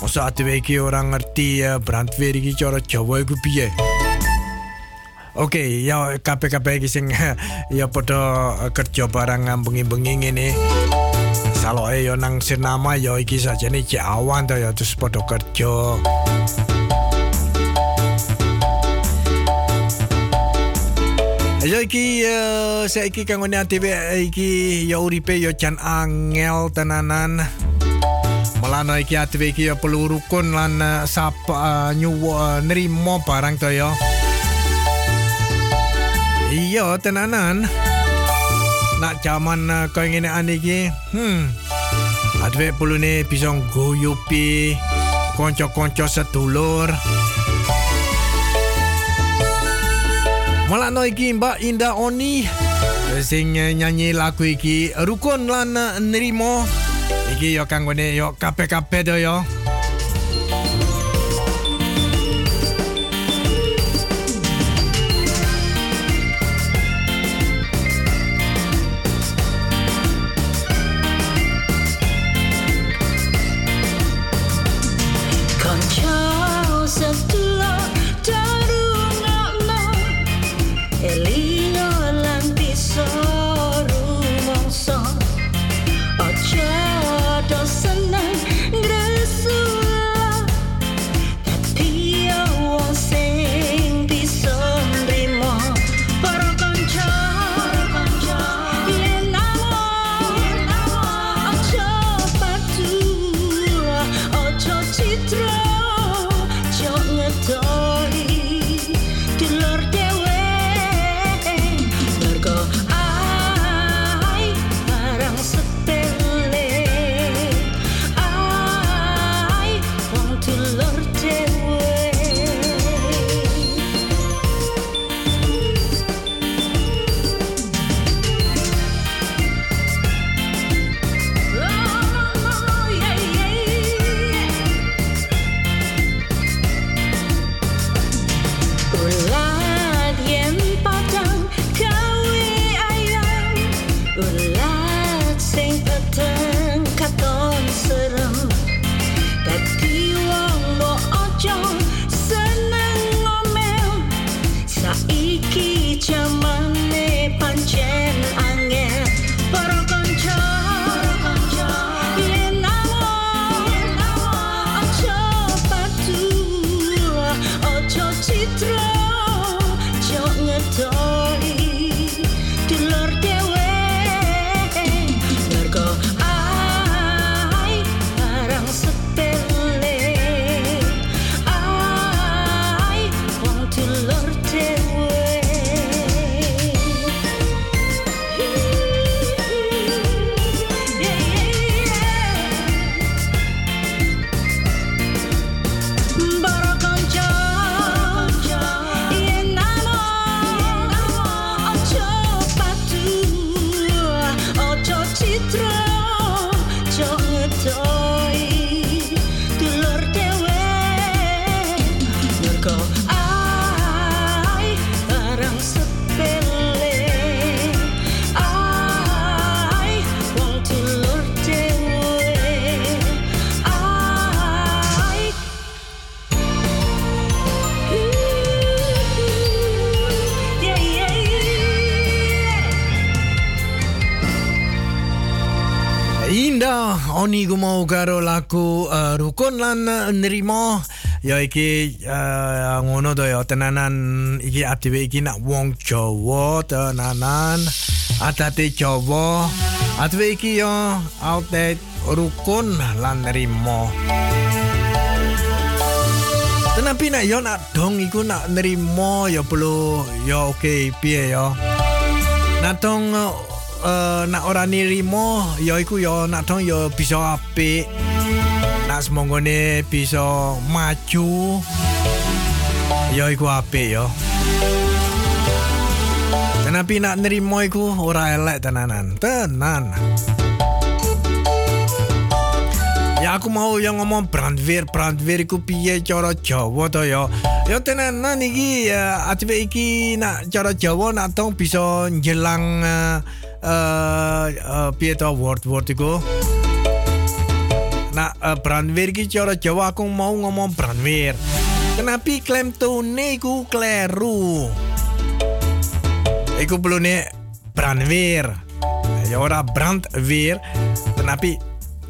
Masa atuh iki orang ngerti ya brandweer iki cara Jawa iku piye? Oke, okay, ya kabeh-kabeh iki ya padha kerja barang bengi-bengi ngene. Saloke yo nang Sirnama yo iki sajane awan to ya terus padha kerja. Yo iki uh, saiki kang ngene ATV iki yo uripe yo jan angel tenanan. Melano iki ATV iki yo perlu rukun lan uh, sap uh, nyuwo uh, nerimo barang to yo. Iya tenanan. Nak zaman uh, kau ingin ane hmm, adwe perlu ni bisa goyupi konco-konco sedulur. Malah no iki Mbak Indah Oni sing uh, nyanyi lagu iki rukun lan uh, nerimo. Iki yo kanggone yo kape-kape do yo. Karo lagu uh, rukun lan uh, nrimo. Ya iki uh, ngono to ya tenanan iki adewe iki nak wong Jawa tenanan adate Jawa. Adewe iki ya outlet rukun lan nrimo. Tenapi nak yo nak dong iku nak nerimo ya perlu ya oke piye ya. Nak dong uh, nak ora nirimo ya iku ya nak dong ya bisa apik. Nak semongone bisa maju ya iku apik ya. Tenapi nak nerimo iku ora elek tenanan. Tenan. Ya aku mau yang ngomong brandweer, brandweer iku piye cara Jawa to ya. Ya tenanan iki ya atibe iki nak cara Jawa nak tong bisa njelang uh, uh, piye to word iku. Nak uh, brandweer iki cara Jawa aku mau ngomong brandweer. Kenapa klaim tone iku kleru? Iku belum brandweer. Ya ora brandweer, tapi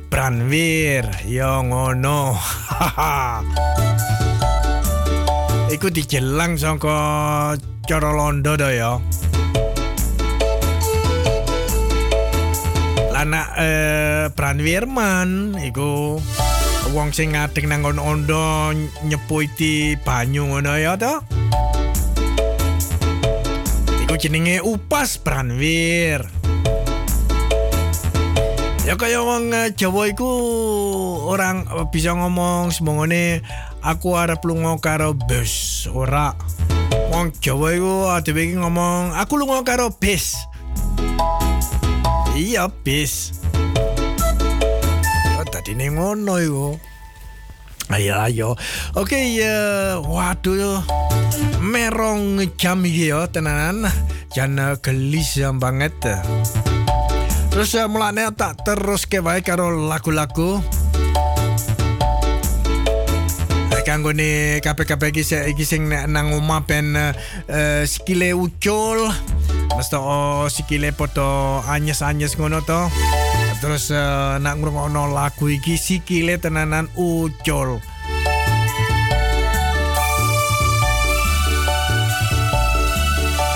brandweer. Ya ngono. Iku dijelang saka cara londo to ya. Lana eh brandweerman iku wong sing ngadeg nang ondo nyepuiti banyu ngono ya to. Iku jenenge upas brandweer. Ya kaya wong eh, Jawa iku orang eh, bisa ngomong semongone aku arep lunga karo bus ora. Wong Jawa iku adewe ngomong aku lunga karo bis. Iya bis. Oh, tadi nih ngono iku. Ayo ayo. Oke ya waduh merong jam iki ya tenanan. Jan gelis banget. Terus uh, mulane tak terus ke wae karo lagu-lagu. Eh, Kanggo ne kabeh-kabeh iki iki sing nang omah ben uh, uh, sikile ucul. Mesti oh, sikile podo anyes-anyes ngono to. Terus uh, nak ngrungokno lagu iki sikile tenanan ucul.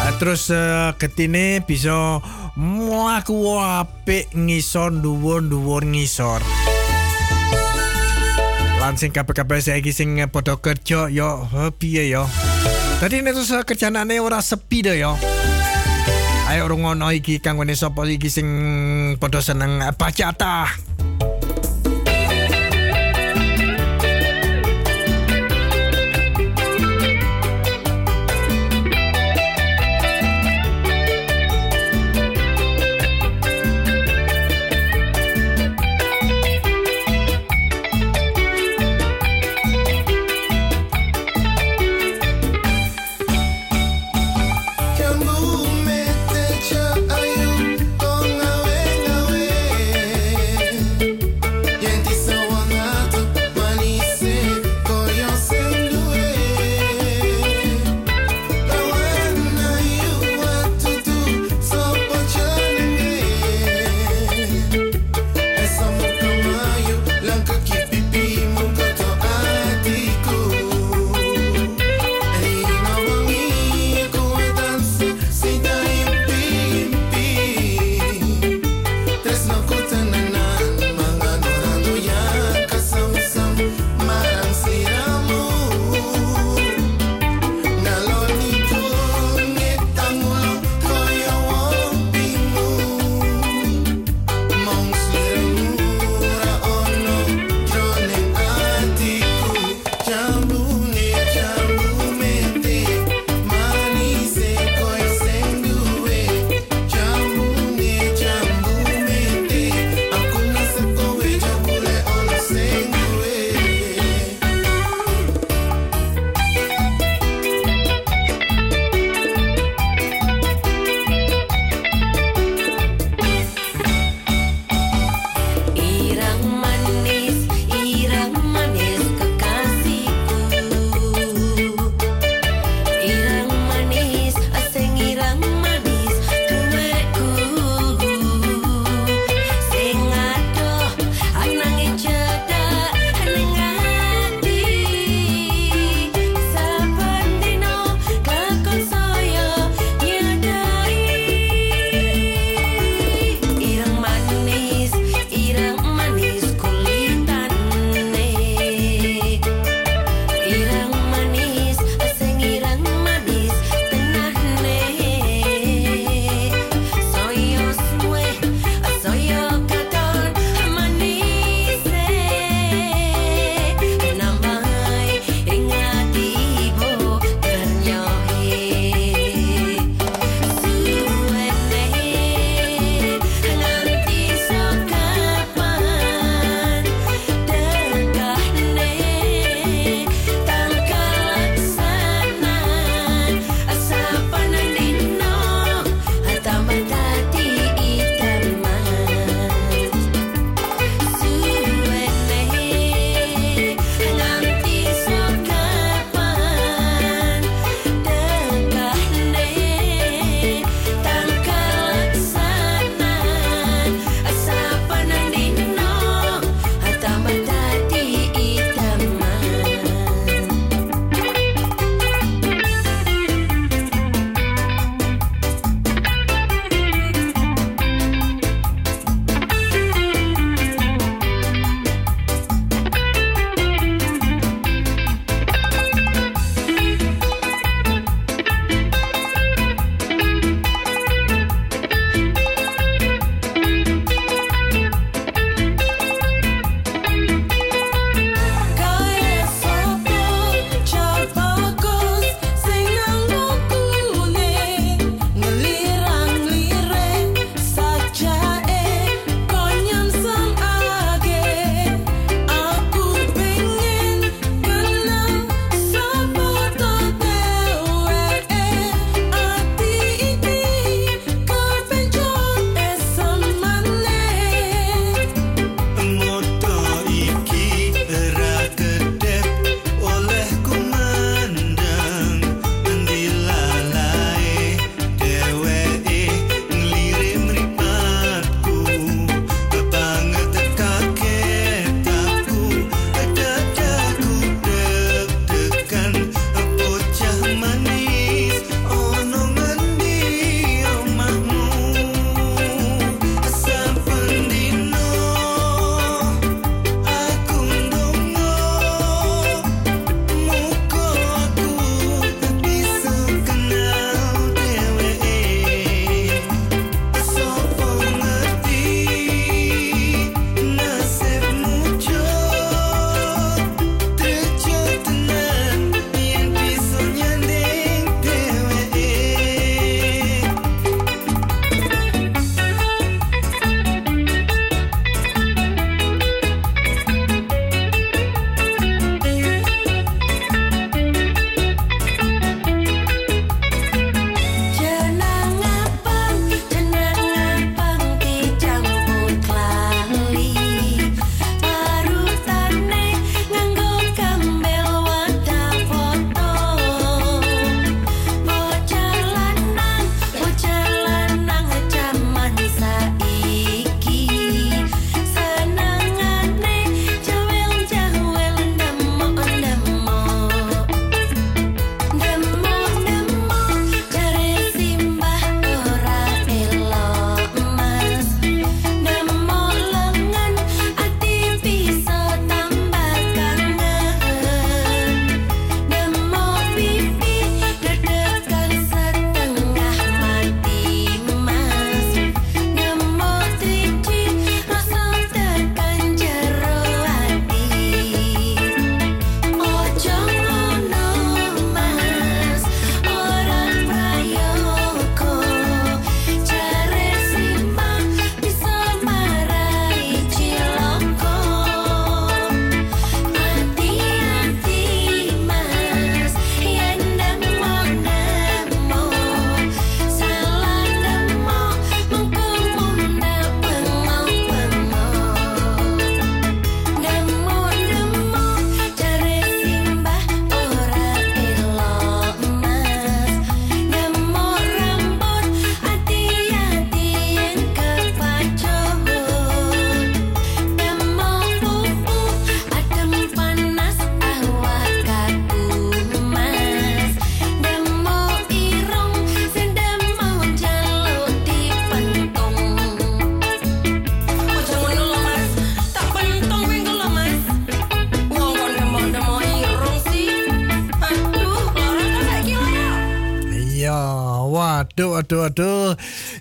Ah, Terus uh, ketine bisa mlaku apik ngisor dhuwur-dhuwur ngisor. Lan sing kabeh-kabeh saiki sing padha kerja yo piye yo. Tadi nek terus eh, kerjanane ora sepi dah yo. Ayo rungono iki kanggo sapa iki sing padha seneng eh,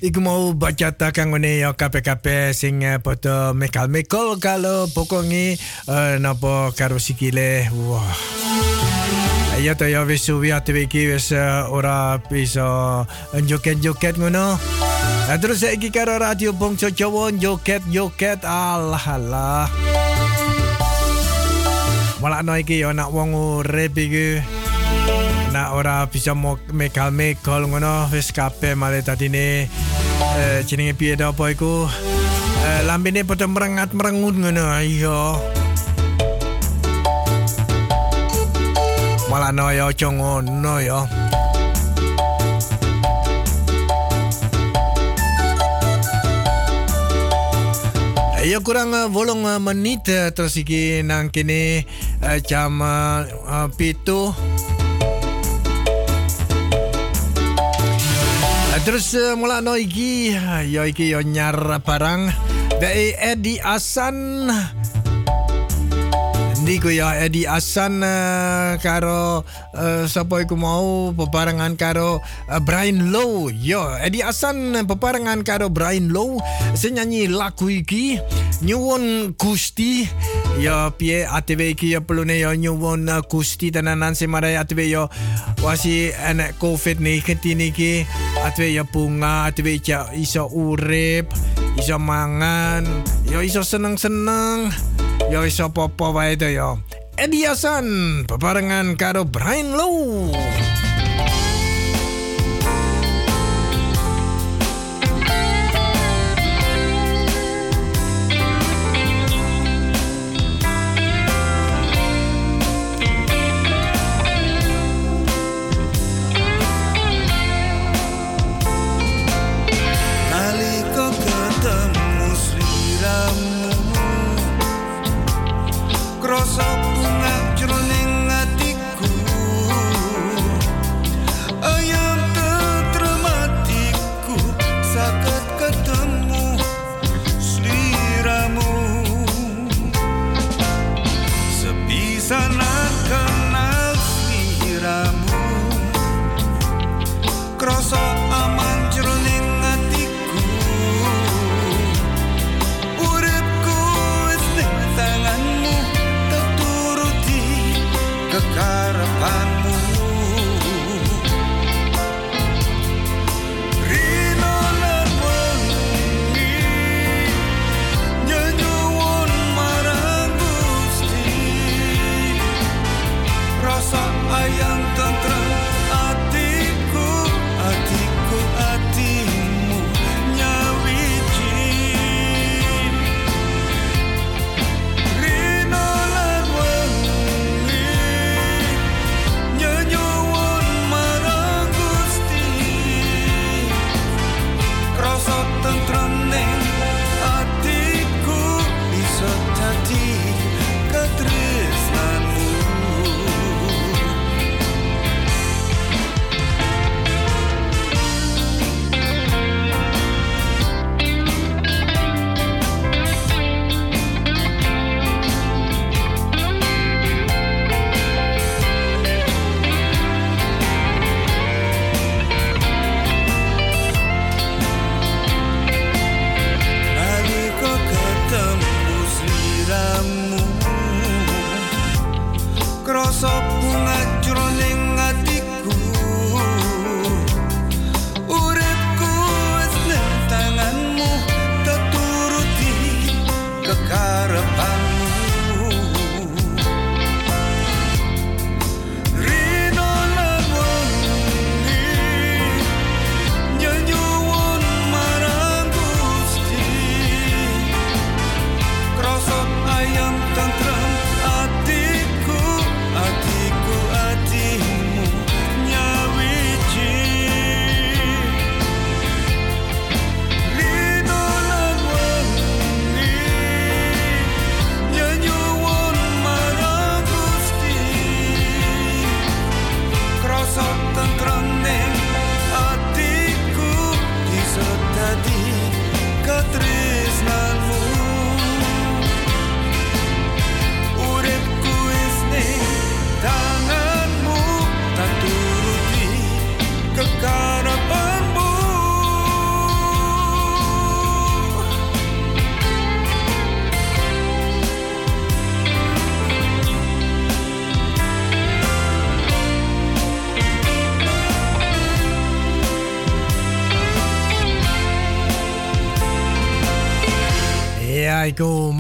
Iku mau baca takang ngene ya kape-kape sing eh, poto mekal-mekol kalau pokongi uh, napa karo sikile. Wah. Ayo to ya wis suwi ate iki wis eh, ora bisa joket-joket ngono. Nah, terus saiki karo radio Bongso Jawa joket-joket alah alah. Malah no iki ya nak wong urip iki. Nak ora bisa mo mekal mekal ngono wis kabeh male tadine eh jenenge piye to apa iku? Eh lambene padha merengat merengut ngono. Iya. Malah no ya aja ngono ya. Ya kurang bolong uh, menit uh, terus iki nang kene jam pitu. Terus uh, mula no iki uh, ya iki yo nyar barang dari Edi Asan. Niku ya? Edi Asan uh, karo uh, sapa iku mau? Peparangan karo Brian Low. Yo Edi Asan peparangan karo Brian Low senyanyi lagu iki nyuwun Gusti. Ya piye ATV iki ya pelune ya nyuwun Gusti tenanan semarai ATV ya wasi enek covid nih ketini iki ATV ya bunga ATV ya iso urip iso mangan. Ya iso seneng-seneng. Ya iso apa-apa wae to ya Eddie Hasan peparengan karo Brian Low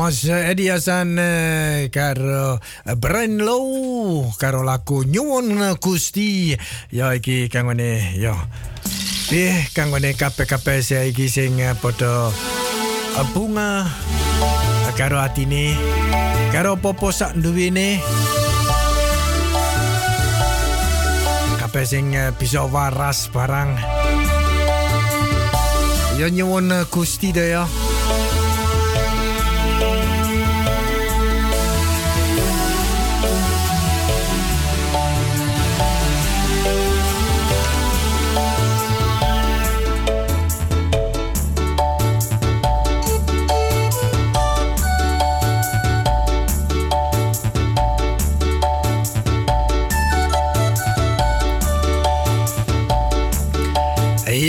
Mas eh, karo eh, Brian Low karo laku Nyuwun Gusti. Ya iki kangone ya. Eh kangone kabeh-kabeh iki sing eh, eh, bunga eh, karo atine karo popo sak duwene. Kabeh sing eh, bisa waras barang. Ya nyuwun eh, Gusti deh ya.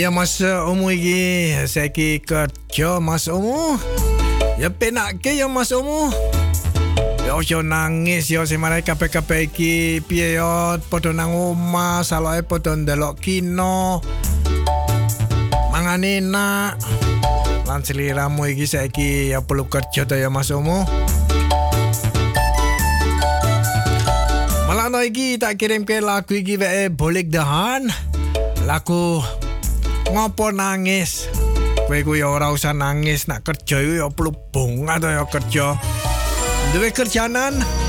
Iya mas Omu iki saiki kerja mas Omu. Ya penake ya mas Omu. Ya ojo nangis ya semarai kabeh-kabeh iki piye ya padha nang omah saloke padha ndelok kino. Mangan enak. Lan seliramu iki saiki ya perlu kerja ta ya mas Omu. Malah no kirim ke lagu iki bolik dahan. Lagu ngopo nangis? Kowe ku ya ora usah nangis nak kerja iku ya perlu bunga to ya kerja. Duwe kerjanan